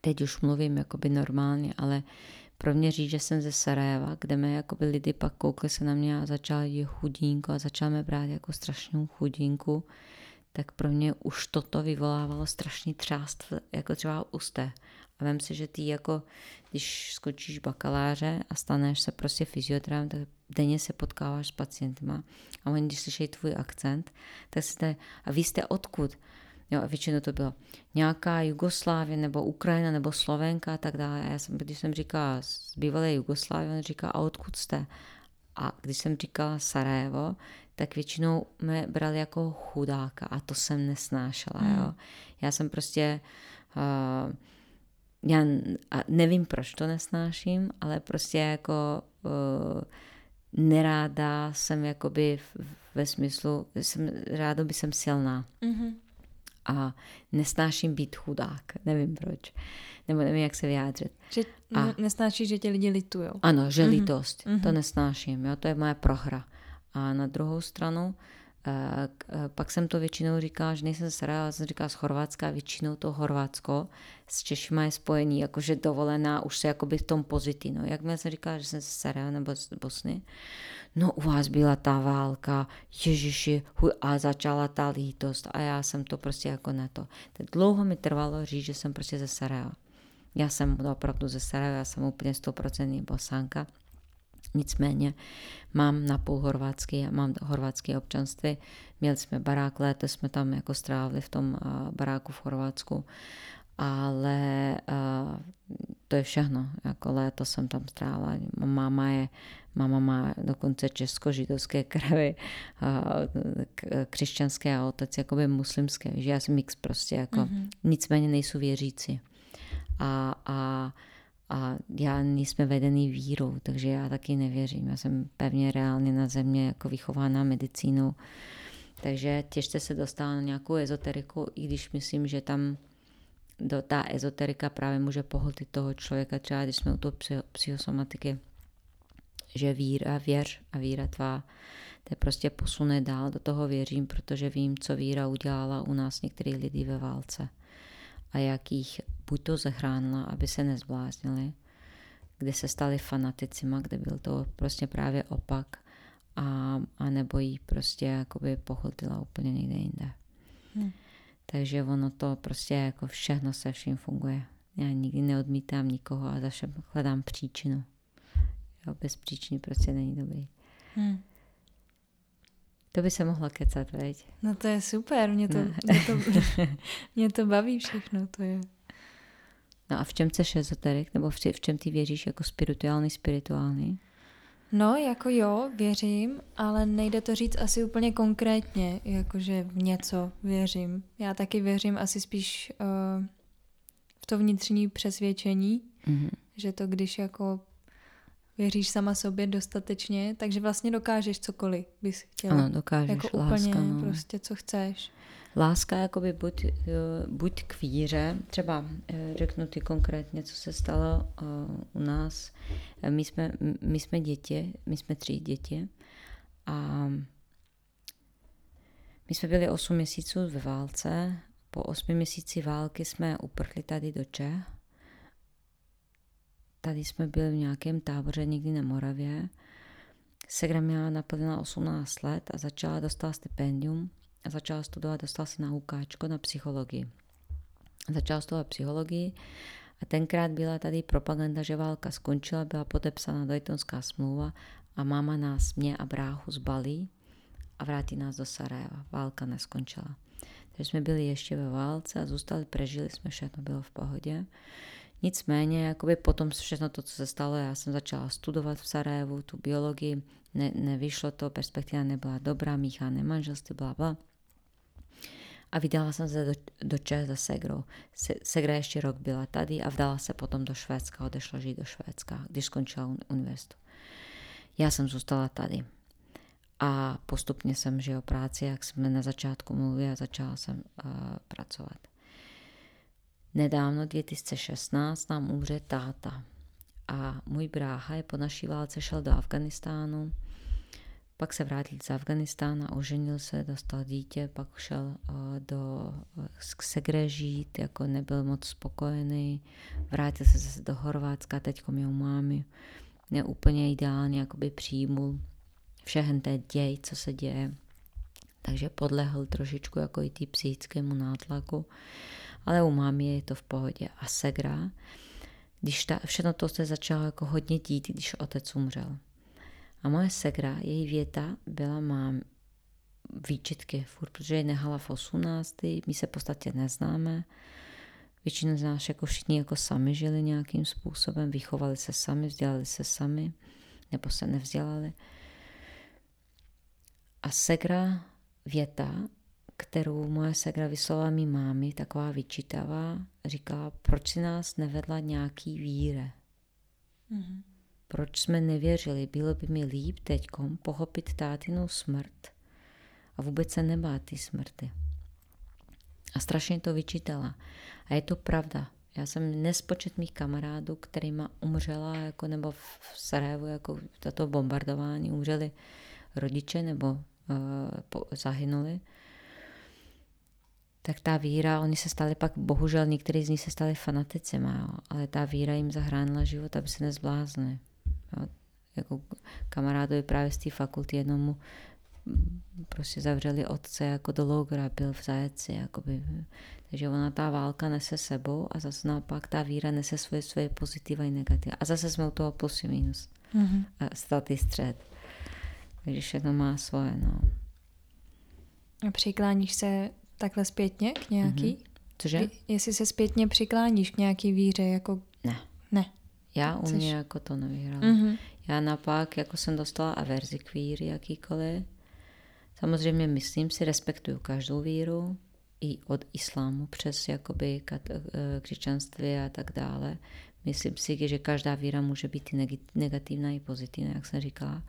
teď už mluvím jakoby normálně, ale pro mě říct, že jsem ze Sarajeva, kde mě jakoby lidi pak koukli se na mě a začali jí chudínku a začali mě brát jako strašnou chudínku, tak pro mě už toto vyvolávalo strašný třást, jako třeba úste. A vím si, že ty jako, když skočíš bakaláře a staneš se prostě fyzioterapeutem, tak denně se potkáváš s pacientma a oni, když slyší tvůj akcent, tak jste, a vy jste odkud? Jo, a většinou to bylo nějaká Jugoslávie, nebo Ukrajina, nebo Slovenka a tak dále. A já jsem, když jsem říkala z bývalé Jugoslávie, on říká, a odkud jste? A když jsem říkala Sarajevo, tak většinou mě brali jako chudáka a to jsem nesnášela. Hmm. Jo. Já jsem prostě uh, já nevím, proč to nesnáším, ale prostě jako uh, neráda jsem jakoby ve smyslu, jsem, ráda by jsem silná. Mm-hmm. A nesnáším být chudák, nevím proč. Nebo nevím, jak se vyjádřit.
Že a, nesnášíš, že tě lidi litujou.
Ano, že mm-hmm. lítost. Mm-hmm. To nesnáším, jo, to je moje prohra. A na druhou stranu, pak jsem to většinou říkala, že nejsem z Sarajeva, jsem říkala z Chorvatska, většinou to Chorvatsko s Češima je spojený, jakože dovolená už se jakoby v tom pozitivno. Jak jsem říkala, že jsem z Sarajeva nebo z Bosny, no u vás byla ta válka, ježiši, a začala ta lítost a já jsem to prostě jako na to. Tak dlouho mi trvalo říct, že jsem prostě ze Sarajeva. Já jsem opravdu ze Sarajeva, já jsem úplně 100% bosánka. Nicméně mám na půl horvátský, mám horvátské občanství. Měli jsme barák, léto jsme tam jako strávili v tom baráku v Chorvátsku, ale uh, to je všechno. Jako léto jsem tam strávila. Máma je, máma má dokonce česko-židovské krevy, uh, křesťanské a otec jakoby muslimské. Že já jsem mix prostě jako, mm-hmm. nicméně nejsou věřící. A, a a já nejsme vedený vírou, takže já taky nevěřím. Já jsem pevně reálně na země jako vychována medicínou. Takže těžce se dostala na nějakou ezoteriku, i když myslím, že tam do, ta ezoterika právě může pohltit toho člověka, třeba když jsme u toho psychosomatiky, že víra, věř a víra tvá, to prostě posune dál, do toho věřím, protože vím, co víra udělala u nás některých lidí ve válce a jak jich buď to zachránila, aby se nezbláznili, kde se stali fanaticima, kde byl to prostě právě opak, a, a nebo jí prostě jakoby pohltila úplně někde jinde. Hmm. Takže ono to prostě jako všechno se vším funguje. Já nikdy neodmítám nikoho a zase hledám příčinu. Jo, bez příčiny prostě není dobrý. Hmm. To by se mohla kecat, veď?
No to je super, mě to, no. mě to, mě to baví všechno, to je.
No a v čem chceš ezoterik? Nebo v, v čem ty věříš jako spirituální, spirituální?
No, jako jo, věřím, ale nejde to říct asi úplně konkrétně, jakože v něco věřím. Já taky věřím asi spíš uh, v to vnitřní přesvědčení, mm-hmm. že to když jako věříš sama sobě dostatečně, takže vlastně dokážeš cokoliv bys chtěla.
Ano, dokážeš,
jako láska, úplně no. prostě co chceš.
Láska jakoby buď, eh, buď k víře, třeba eh, řeknu ti konkrétně, co se stalo eh, u nás. My jsme, my jsme děti, my jsme tři děti a my jsme byli 8 měsíců ve válce. Po 8 měsíci války jsme uprchli tady do Čech tady jsme byli v nějakém táboře někdy na Moravě. Segra měla naplněna 18 let a začala dostat stipendium začala studovat, dostala se na UKčko na psychologii. Začala studovat psychologii a tenkrát byla tady propaganda, že válka skončila, byla podepsána Daytonská smlouva a máma nás, mě a bráchu zbalí a vrátí nás do Sarajeva. Válka neskončila. Takže jsme byli ještě ve válce a zůstali, prežili jsme, všechno bylo v pohodě. Nicméně, jakoby potom všechno to, co se stalo, já jsem začala studovat v Sarajevu tu biologii, ne, nevyšlo to, perspektiva nebyla dobrá, míchané manželství, bla, bla. A vydala jsem se do, do Čech za Segrou. Se, Segra ještě rok byla tady a vdala se potom do Švédska, odešla žít do Švédska, když skončila univerzitu. Já jsem zůstala tady. A postupně jsem žil práci, jak jsme na začátku mluvili, a začala jsem uh, pracovat. Nedávno, 2016, nám umře táta. A můj brácha je po naší válce šel do Afganistánu, pak se vrátil z Afganistána, oženil se, dostal dítě, pak šel uh, do k Segre žít, jako nebyl moc spokojený, vrátil se zase do Horvátska, teď u mámy, neúplně ideálně jakoby přijmul všechen ten děj, co se děje. Takže podlehl trošičku jako i tý psychickému nátlaku, ale u mámy je to v pohodě. A Segra, když ta, všechno to se začalo jako hodně dít, když otec umřel. A moje Segra, její věta byla mám výčitky furt, protože je nehala v 18. My se v podstatě neznáme. Většina z nás jako všichni jako sami žili nějakým způsobem, vychovali se sami, vzdělali se sami, nebo se nevzdělali. A segra věta, kterou moje segra vyslala mi mámy, taková vyčítavá, říkala, proč si nás nevedla nějaký víre? Mm-hmm. Proč jsme nevěřili? Bylo by mi líp teďkom pochopit tátinou smrt a vůbec se nebát ty smrti. A strašně to vyčítala. A je to pravda. Já jsem nespočet mých kamarádů, kterýma umřela, jako, nebo v Sarajevu, jako tato bombardování, umřeli rodiče nebo uh, zahynuli, tak ta víra, oni se stali pak, bohužel některý z nich se stali fanatici, ale ta víra jim zahránila život, aby se nezbláznili. Jo. Jako kamarádovi právě z té fakulty jednomu prostě zavřeli otce jako do logora, byl v zajeci, jakoby. Takže ona ta válka nese sebou a zase naopak ta víra nese svoje, svoje pozitiva i negativa. A zase jsme u toho plus i minus. Mm-hmm. A statý střed. Takže všechno má svoje, no.
A přikláníš se takhle zpětně k nějaký? Mm-hmm.
Cože?
Jestli se zpětně přikláníš k nějaký víře, jako...
Ne.
Ne.
Já u mě jako to nevyhrám. Mm-hmm. Já napak, jako jsem dostala averzi k víry jakýkoliv. Samozřejmě myslím si, respektuju každou víru, i od islámu přes jakoby eh, křesťanství a tak dále. Myslím si, že každá víra může být i negativní i pozitivní, jak jsem říkala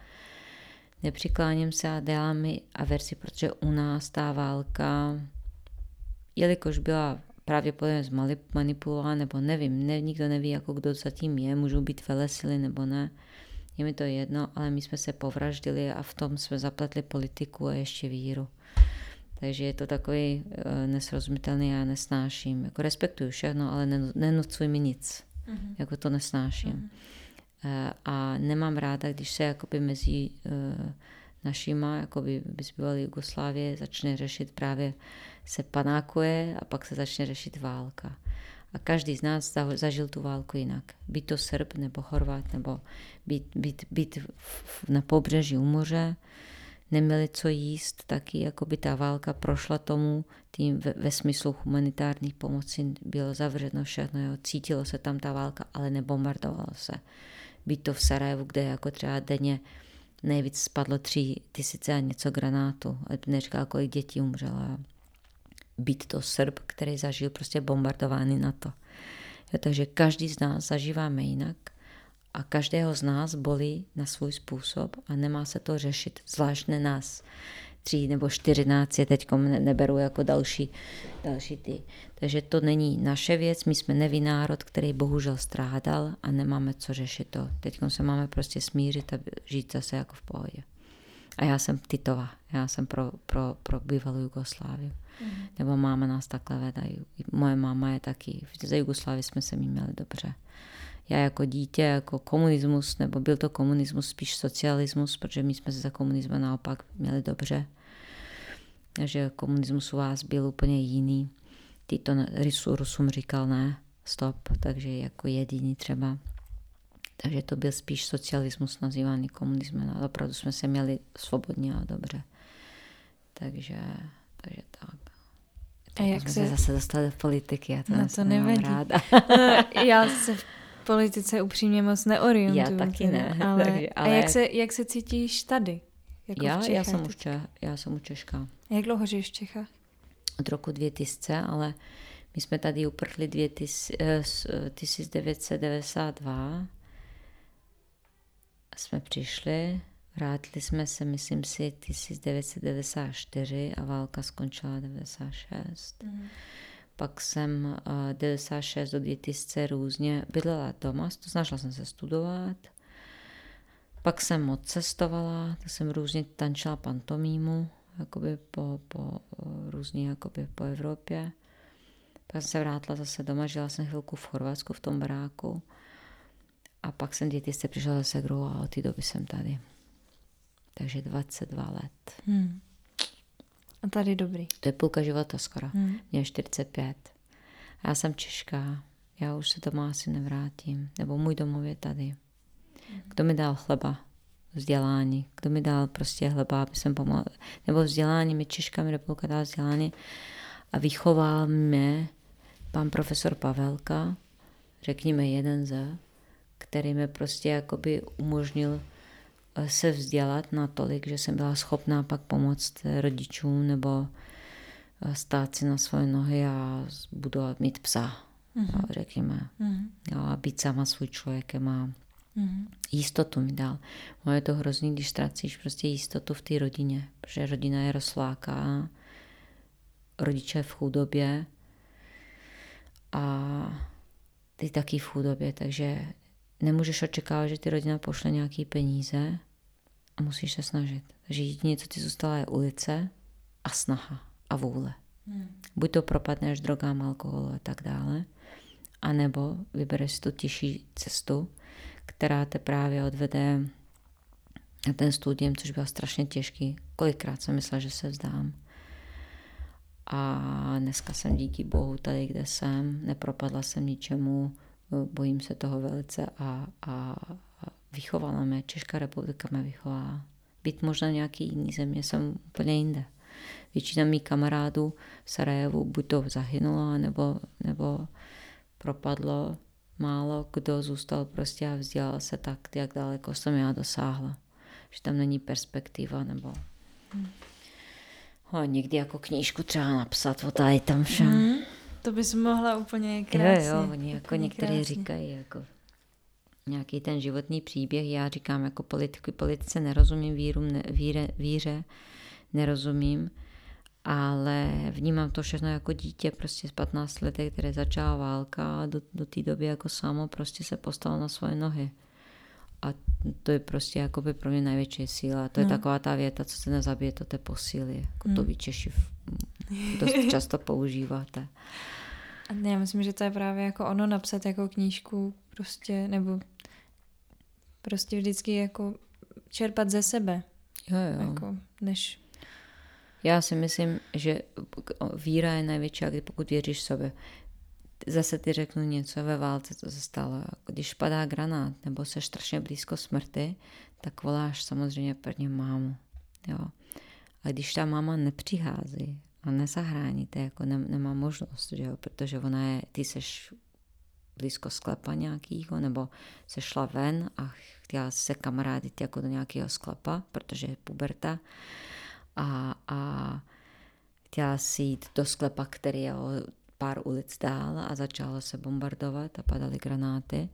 nepřikláním se a dělám mi averzi, protože u nás ta válka, jelikož byla pravděpodobně zmanipulována, nebo nevím, ne, nikdo neví, jako kdo zatím je, můžou být velesily nebo ne, je mi to jedno, ale my jsme se povraždili a v tom jsme zapletli politiku a ještě víru. Takže je to takový uh, nesrozumitelný, já nesnáším. Jako respektuju všechno, ale nenucuj mi nic. Mm-hmm. Jako to nesnáším. Mm-hmm. Eh, a nemám ráda, když se jakoby mezi eh, našima, jakoby bývalé Jugoslávie, začne řešit právě se panákuje a pak se začne řešit válka. A každý z nás zažil tu válku jinak. Být to Srb nebo Chorvat nebo být, být, být na pobřeží u moře, neměli co jíst, taky jako by ta válka prošla tomu, tím ve, ve smyslu humanitární pomoci bylo zavřeno všechno, jo. cítilo se tam ta válka, ale nebombardovalo se být to v Sarajevu, kde jako třeba denně nejvíc spadlo tři tisíce a něco granátů. Neříká, kolik dětí umřelo. Být to Srb, který zažil prostě bombardování na to. Jo, takže každý z nás zažíváme jinak a každého z nás bolí na svůj způsob a nemá se to řešit, zvlášť ne nás tří nebo čtyřináct je teď neberu jako další, další ty. Takže to není naše věc, my jsme neví národ, který bohužel strádal a nemáme co řešit to. Teď se máme prostě smířit a žít zase jako v pohodě. A já jsem Titova, já jsem pro, pro, pro bývalou Jugoslávii. Mm. Nebo máma nás takhle vedají. Moje máma je taky, za Jugoslávii jsme se mi měli dobře. Já jako dítě, jako komunismus, nebo byl to komunismus, spíš socialismus, protože my jsme se za komunismu naopak měli dobře. Takže komunismus u vás byl úplně jiný. Tito Rusům říkal ne, stop, takže jako jediný třeba. Takže to byl spíš socialismus nazývaný komunismem, ale opravdu jsme se měli svobodně a dobře. Takže, takže tak. A jak se... zase dostali do politiky, já to, no, to nevadí. ráda.
já se v politice upřímně moc neorientuju.
Já taky ne.
Ale, takže, ale... A jak se, jak se cítíš tady?
Jako já, já, jsem už Čech, já jsem už Češka.
A jak dlouho žiješ v Čechách?
Od roku 2000, ale my jsme tady uprchli 1992 jsme přišli, vrátili jsme se, myslím si, 1994 a válka skončila 96. Mm. Pak jsem uh, eh, 96 do 2000 různě bydlela doma, snažila jsem se studovat. Pak jsem moc cestovala, tak jsem různě tančila pantomímu, jakoby po, po různě jakoby po Evropě. Pak jsem se vrátila zase doma, žila jsem chvilku v Chorvatsku v tom baráku. A pak jsem děti přišla zase segrou a od té doby jsem tady. Takže 22 let. Hmm.
A tady dobrý.
To je půlka života skoro. Hmm. Mě je 45. A já jsem Češka. Já už se doma asi nevrátím. Nebo můj domov je tady. Hmm. Kdo mi dal chleba? Vzdělání. Kdo mi dal prostě chleba, aby jsem pomohl. Nebo vzdělání. Mi Češka mi republika dala vzdělání. A vychoval mě pan profesor Pavelka, řekněme jeden ze, který mi prostě jakoby umožnil se vzdělat natolik, že jsem byla schopná pak pomoct rodičům nebo eh, stát si na svoje nohy a budovat, mít psa, mm-hmm. řekněme. Mm-hmm. A být sama svůj člověkem a mm-hmm. jistotu mi dal. Moje je to hrozný, když ztracíš prostě jistotu v té rodině, protože rodina je rozsláká, rodiče v chudobě a ty taky v chudobě, takže nemůžeš očekávat, že ty rodina pošle nějaký peníze a musíš se snažit. Takže jediné, co ti zůstala, je ulice a snaha a vůle. Hmm. Buď to propadneš drogám, alkoholu a tak dále, anebo vybereš tu těžší cestu, která te právě odvede na ten studium, což bylo strašně těžký. Kolikrát jsem myslela, že se vzdám. A dneska jsem díky bohu tady, kde jsem, nepropadla jsem ničemu, bojím se toho velice a, a, vychovala mě, Česká republika mě vychovala. Být možná nějaký jiný země, jsem úplně jinde. Většina mých kamarádů v Sarajevu buď to zahynulo, nebo, nebo propadlo. Málo kdo zůstal prostě a vzdělal se tak, jak daleko jsem já dosáhla. Že tam není perspektiva, nebo... Hmm. Ho, někdy jako knížku třeba napsat o tady tam všem. Hmm.
To bys mohla úplně krásně.
Jo, jo, oni jako někteří říkají, jako nějaký ten životní příběh. Já říkám, jako politiku, politice nerozumím, víru, ne, víre, víře nerozumím, ale vnímám to všechno jako dítě, prostě z 15 let, které začala válka a do, do té doby jako samo prostě se postalo na svoje nohy. A to je prostě jako by pro mě největší síla. To je no. taková ta věta, co se nezabije, to te posílí. Jako mm. to vy Češi dost často používáte.
A já myslím, že to je právě jako ono napsat jako knížku prostě, nebo prostě vždycky jako čerpat ze sebe.
Jo, jo.
Jako, než...
Já si myslím, že víra je největší, pokud věříš sobě. Zase ti řeknu něco ve válce, co se stalo. Když padá granát nebo se strašně blízko smrti, tak voláš samozřejmě prvně mámu. Jo. A když ta máma nepřichází a nezahráníte, jako ne, nemá možnost, že jo, protože ona je, ty seš blízko sklepa nějakého, nebo se šla ven a chtěla se kamarádit jako do nějakého sklepa, protože je puberta a, a chtěla si jít do sklepa, který je o pár ulic dál a začalo se bombardovat a padaly granáty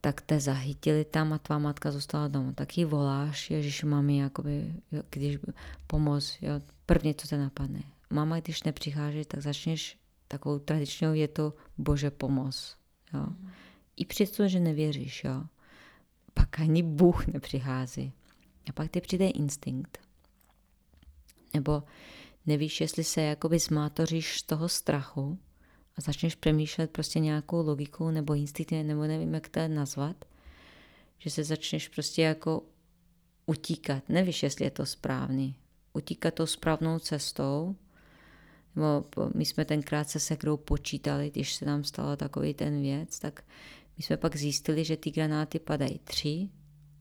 tak te zachytili tam a tvá matka zůstala doma. Tak ji voláš, Ježíš, mami, jakoby, když pomoz, jo, první, co te napadne. Mama, když nepřichází, tak začneš takovou tradičnou to Bože pomoz. Jo. I přesto, že nevěříš, jo. Pak ani Bůh nepřichází. A pak ty přijde instinkt. Nebo nevíš, jestli se jakoby zmátoříš z toho strachu, a začneš přemýšlet prostě nějakou logikou nebo instinktem, nebo nevím, jak to nazvat, že se začneš prostě jako utíkat. Nevíš, jestli je to správný. Utíkat tou správnou cestou, nebo my jsme tenkrát se sekrou počítali, když se nám stalo takový ten věc, tak my jsme pak zjistili, že ty granáty padají tři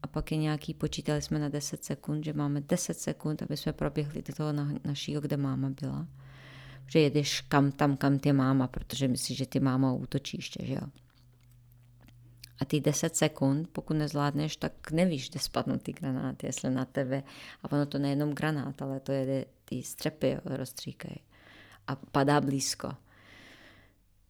a pak je nějaký, počítali jsme na 10 sekund, že máme 10 sekund, aby jsme proběhli do toho na, našího, kde máma byla že jedeš kam tam, kam tě máma, protože myslíš, že ty máma útočíště, že jo. A ty 10 sekund, pokud nezvládneš, tak nevíš, kde spadnou ty granáty, jestli na tebe. A ono to nejenom granát, ale to jede, ty střepy rozstříkají. A padá blízko.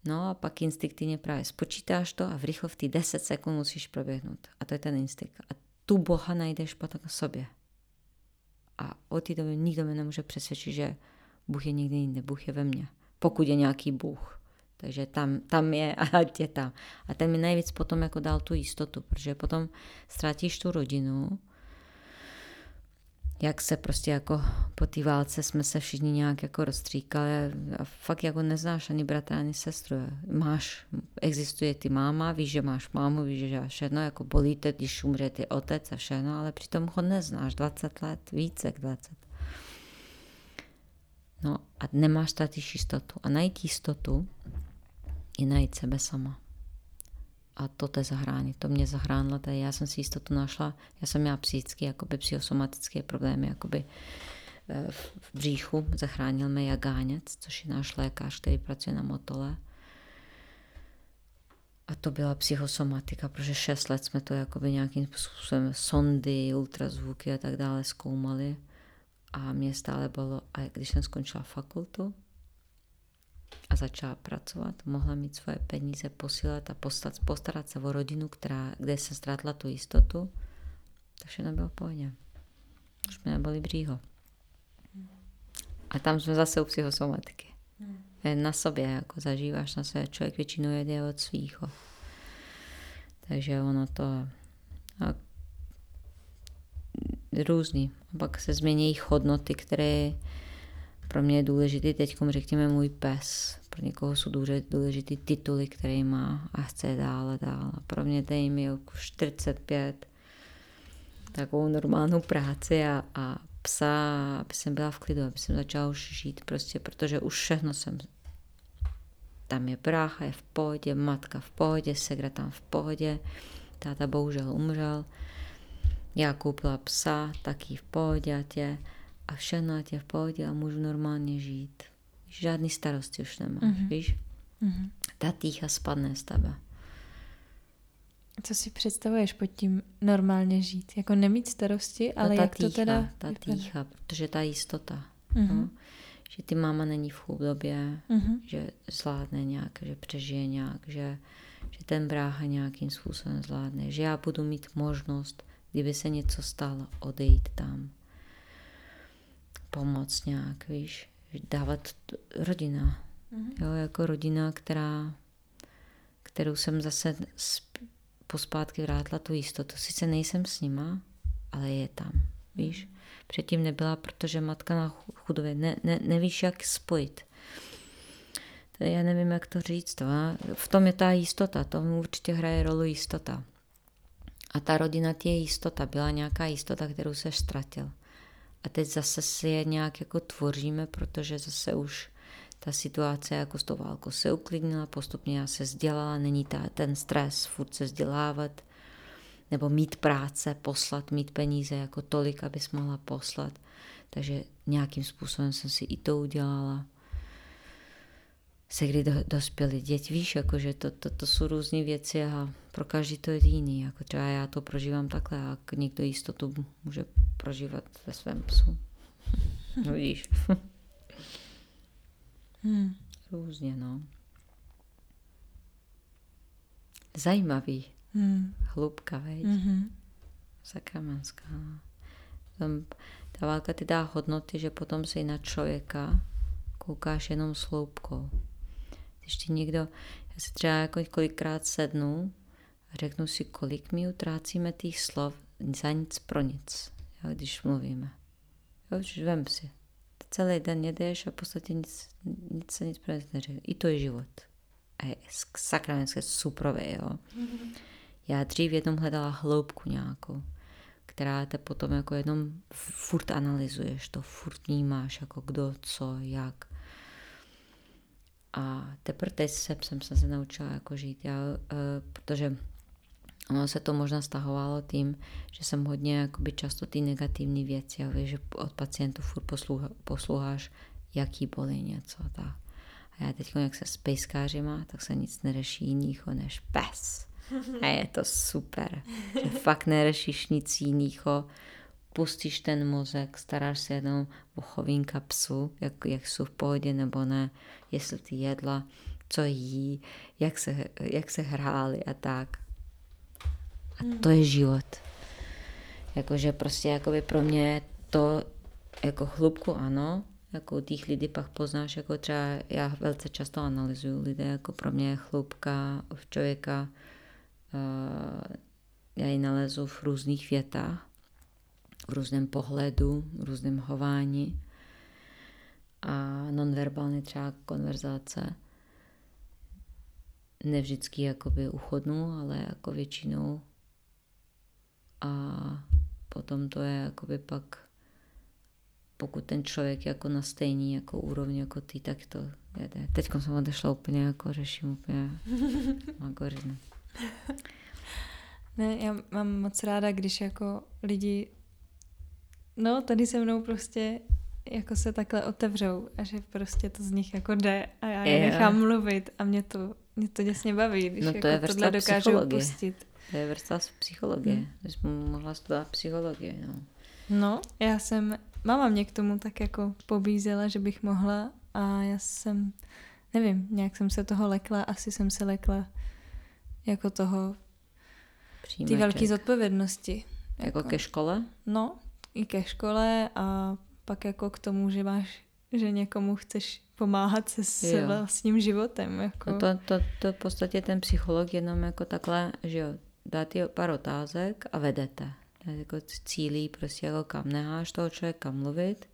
No a pak instinktivně právě spočítáš to a v rychlo v ty 10 sekund musíš proběhnout. A to je ten instinkt. A tu Boha najdeš potom na sobě. A od té doby nikdo mě nemůže přesvědčit, že Bůh je někde jinde, Bůh je ve mně. Pokud je nějaký Bůh. Takže tam, tam je a tě tam. A ten mi nejvíc potom jako dal tu jistotu, protože potom ztratíš tu rodinu, jak se prostě jako po té válce jsme se všichni nějak jako rozstříkali a fakt jako neznáš ani bratra, ani sestru. Máš, existuje ty máma, víš, že máš mámu, víš, že máš všechno, jako bolíte, když umře ty otec a všechno, ale přitom ho neznáš 20 let, více jak 20. No a nemáš ztratíš jistotu. A najít jistotu je najít sebe sama a to te zahrání. To mě zahránilo, tady já jsem si jistotu našla, já jsem měla psychické, jakoby psychosomatické problémy, jakoby eh, v bříchu, zachránil mě Jagáněc, což je náš lékař, který pracuje na Motole. A to byla psychosomatika, protože šest let jsme to jakoby nějakým způsobem sondy, ultrazvuky a tak dále zkoumali. A mě stále bylo, a když jsem skončila fakultu, a začala pracovat, mohla mít svoje peníze, posílat a postat, postarat se o rodinu, která, kde se ztratila tu jistotu, tak všechno bylo v pohodě. Už mi neboli břího. A tam jsme zase u psychosomatiky. Na sobě, jako zažíváš na sebe, člověk většinou jede od svýho. Takže ono to a různý. A pak se změní hodnoty, které pro mě je důležitý teď, řekněme, můj pes. Pro někoho jsou důležitý tituly, které má a chce dál a dál. A pro mě tady mi jako 45, takovou normálnou práci a, a psa, aby jsem byla v klidu, aby jsem začala už žít prostě, protože už všechno jsem tam je brácha, je v pohodě, matka v pohodě, segra tam v pohodě, táta bohužel umřel, já koupila psa, taky v pohodě tě a všechno tě v pohodě a můžu normálně žít. Žádný starosti už nemáš, mm-hmm. víš? Mm-hmm. Ta týcha spadne z tebe.
Co si představuješ pod tím normálně žít? Jako nemít starosti, ale
no,
jak
týcha,
to teda...
Ta týcha, protože ta jistota. Mm-hmm. No? Že ty máma není v chudobě, mm-hmm. že zvládne nějak, že přežije nějak, že, že ten brácha nějakým způsobem zvládne, že já budu mít možnost, kdyby se něco stalo, odejít tam pomoc nějak, víš, dávat rodina. Mm-hmm. Jo, jako rodina, která, kterou jsem zase pospátky vrátila tu jistotu. Sice nejsem s nima, ale je tam, víš. Předtím nebyla, protože matka na chudově, ne, ne, nevíš, jak spojit. To já nevím, jak to říct. To, a v tom je ta jistota, to určitě hraje roli jistota. A ta rodina, tě je jistota, byla nějaká jistota, kterou se ztratil. A teď zase si je nějak jako tvoříme, protože zase už ta situace jako s tou válkou se uklidnila, postupně já se vzdělala, není ta, ten stres furt se vzdělávat, nebo mít práce, poslat, mít peníze jako tolik, abys mohla poslat. Takže nějakým způsobem jsem si i to udělala. Se kdy do, dospěli děti, víš, jakože to, to, to jsou různé věci a pro každý to je jiný. Jako třeba já to prožívám takhle a někdo jistotu může prožívat ve svém psu. No vidíš. hmm. Různě, no. Zajímavý. Hmm. Hlubka, veď? Mm-hmm. Sakramenská. Tam, ta válka ti dá hodnoty, že potom si na člověka koukáš jenom s ti někdo, já si třeba jako kolikrát sednu a řeknu si, kolik mi utrácíme těch slov za nic pro nic jo, když mluvíme. Jo, vem si. Celý den jedeš a v podstatě nic, nic se nic pro neřekne. I to je život. A je sakramenské suprové, jo. Mm-hmm. Já dřív jednou hledala hloubku nějakou, která te potom jako jenom furt analyzuješ, to furt vnímáš, jako kdo, co, jak. A teprve teď jsem se naučila jako žít, já, uh, protože Ono se to možná stahovalo tím, že jsem hodně jakoby často ty negativní věci, a víš, že od pacientů furt posloucháš jaký bolí něco. Tak. A já teď, jak se s pejskářima, tak se nic neřeší jiného než pes. A je to super, že fakt neřešíš nic jiného, pustíš ten mozek, staráš se jenom o chovínka psu, jak, jak jsou v pohodě nebo ne, jestli ty jedla, co jí, jak se, jak se hráli a tak. A hmm. to je život. Jakože prostě jakoby pro mě to jako chlubku ano, jako těch lidí pak poznáš, jako třeba já velice často analyzuju lidé, jako pro mě je chlubka v člověka, uh, já ji nalezu v různých větách, v různém pohledu, v různém hování a nonverbální třeba konverzace. Ne vždycky jakoby uchodnou, ale jako většinou. A potom to je jakoby pak, pokud ten člověk jako na stejný jako úrovni jako ty, tak to jede. Teď jsem odešla úplně jako řeším úplně algoritmy.
Ne, já mám moc ráda, když jako lidi no tady se mnou prostě jako se takhle otevřou a že prostě to z nich jako jde a já je nechám mluvit a mě to, mě to děsně baví, když
no to
jako
je
tohle dokážu pustit.
To je vrstva z psychologie. Hmm. Jsi mohla studovat psychologii, no.
No, já jsem, máma mě k tomu tak jako pobízela, že bych mohla a já jsem, nevím, nějak jsem se toho lekla, asi jsem se lekla jako toho, ty velké zodpovědnosti.
Jako, jako ke škole?
No, i ke škole a pak jako k tomu, že máš, že někomu chceš pomáhat se s jo. vlastním životem. Jako.
No to, to, to v podstatě ten psycholog jenom jako takhle, že jo, dá ti pár otázek a vedete. Jako cílí prostě jako kam neháš toho člověka mluvit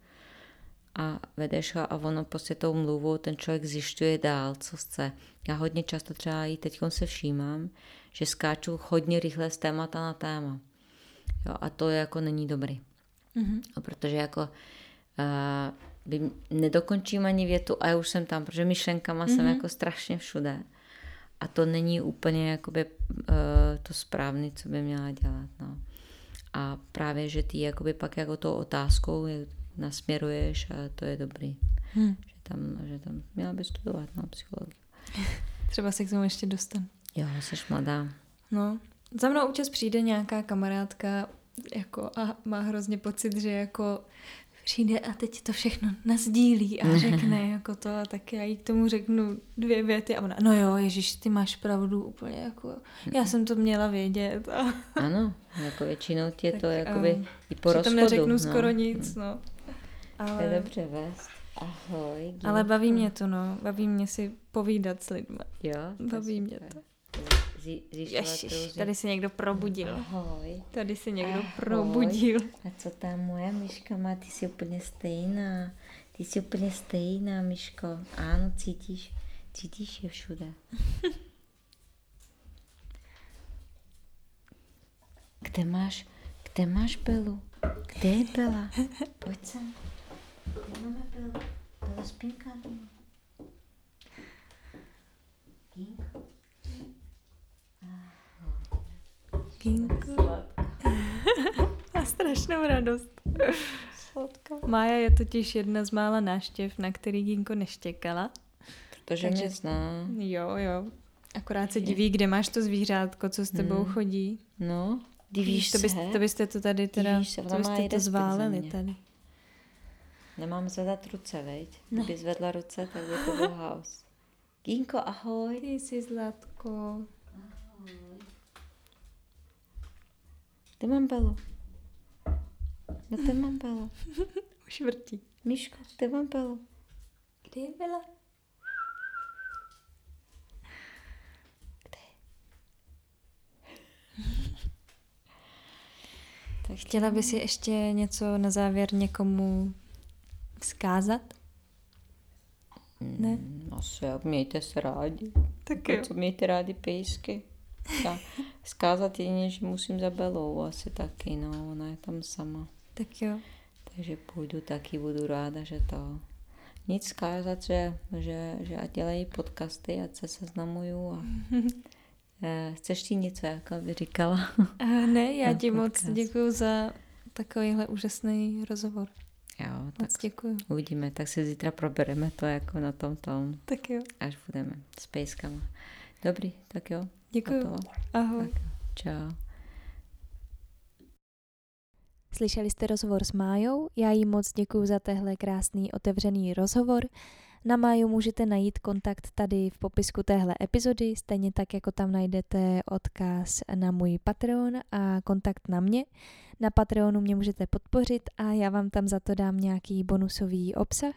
a vedeš ho a ono prostě tou mluvou ten člověk zjišťuje dál, co chce. Já hodně často třeba i teď se všímám, že skáču hodně rychle z témata na téma. Jo, a to jako není dobrý. Mm-hmm. protože jako uh, by nedokončím ani větu a já už jsem tam, protože myšlenkama mm-hmm. jsem jako strašně všude. A to není úplně jakoby uh, to správné, co by měla dělat. No. A právě, že ty jakoby pak jako tou otázkou nasměruješ a to je dobrý. Hmm. Že, tam, že tam měla by studovat na no, psychologii.
Třeba se k tomu ještě dostanu.
Jo, jsi mladá.
No, za mnou občas přijde nějaká kamarádka jako a má hrozně pocit, že jako přijde a teď to všechno nazdílí a řekne jako to a tak já jí k tomu řeknu dvě věty a ona, no jo, Ježíš, ty máš pravdu úplně jako, já jsem to měla vědět. A...
Ano, jako většinou tě to jakoby um, i po rozchodu.
neřeknu no. skoro nic, no.
Ale... To je dobře vést. Ahoj.
Ale baví mě to, no. Baví mě si povídat s lidmi.
Jo?
Baví mě to.
Ježiš,
tady se někdo probudil.
Ahoj.
Tady se někdo Ahoj. probudil.
A co tam moje myška má? Ty jsi úplně stejná. Ty jsi úplně stejná, myško. Ano, cítíš, cítíš je všude. Kde máš, kde máš Belu? Kde je Bela? Pojď sem. Kde máme Belu? Bela spinka doma. Ginko.
Gínku. Má strašnou radost. Sladká. Mája je totiž jedna z mála náštěv, na který Gínko neštěkala.
Protože Takže, mě zná.
Jo, jo. Akorát se diví, kde máš to zvířátko, co s tebou hmm. chodí.
No, divíš
to, bys, to byste to tady teda, divíš se, to byste to zváleli tady.
Nemám zvedat ruce, veď? No. Kdyby zvedla ruce, tak by to byl haos. Gínko, ahoj.
Ty jsi zlatko.
Kde mám Belu? No kde mám Belu?
Už vrtí.
Míško, kde mám Belu?
Kde je? Kde? tak chtěla by si ještě něco na závěr někomu vzkázat?
Ne? Mm, asi jak mějte se rádi.
Tak jo.
Co mějte rádi pejsky. Zkázat jedině, že musím za Belou asi taky, no, ona je tam sama.
Tak jo.
Takže půjdu taky, budu ráda, že to... Nic zkázat, že, že, že ať dělají podcasty, ať se seznamuju a eh, Chceš ti něco, jako by říkala?
ne, já ti moc děkuji za takovýhle úžasný rozhovor.
Jo,
tak Moc děkuju.
Uvidíme, tak si zítra probereme to jako na tom tom.
Tak jo.
Až budeme s pejskama. Dobrý, tak jo.
Děkuju. Ahoj. Tak,
čau.
Slyšeli jste rozhovor s Májou, já jí moc děkuji za tehle krásný otevřený rozhovor. Na Máju můžete najít kontakt tady v popisku téhle epizody, stejně tak jako tam najdete odkaz na můj Patreon a kontakt na mě. Na Patreonu mě můžete podpořit a já vám tam za to dám nějaký bonusový obsah.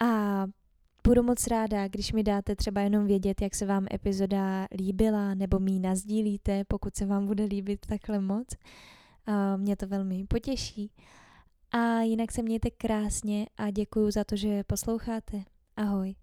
A budu moc ráda, když mi dáte třeba jenom vědět, jak se vám epizoda líbila, nebo mi ji nazdílíte, pokud se vám bude líbit takhle moc. Mě to velmi potěší. A jinak se mějte krásně a děkuji za to, že posloucháte. Ahoj.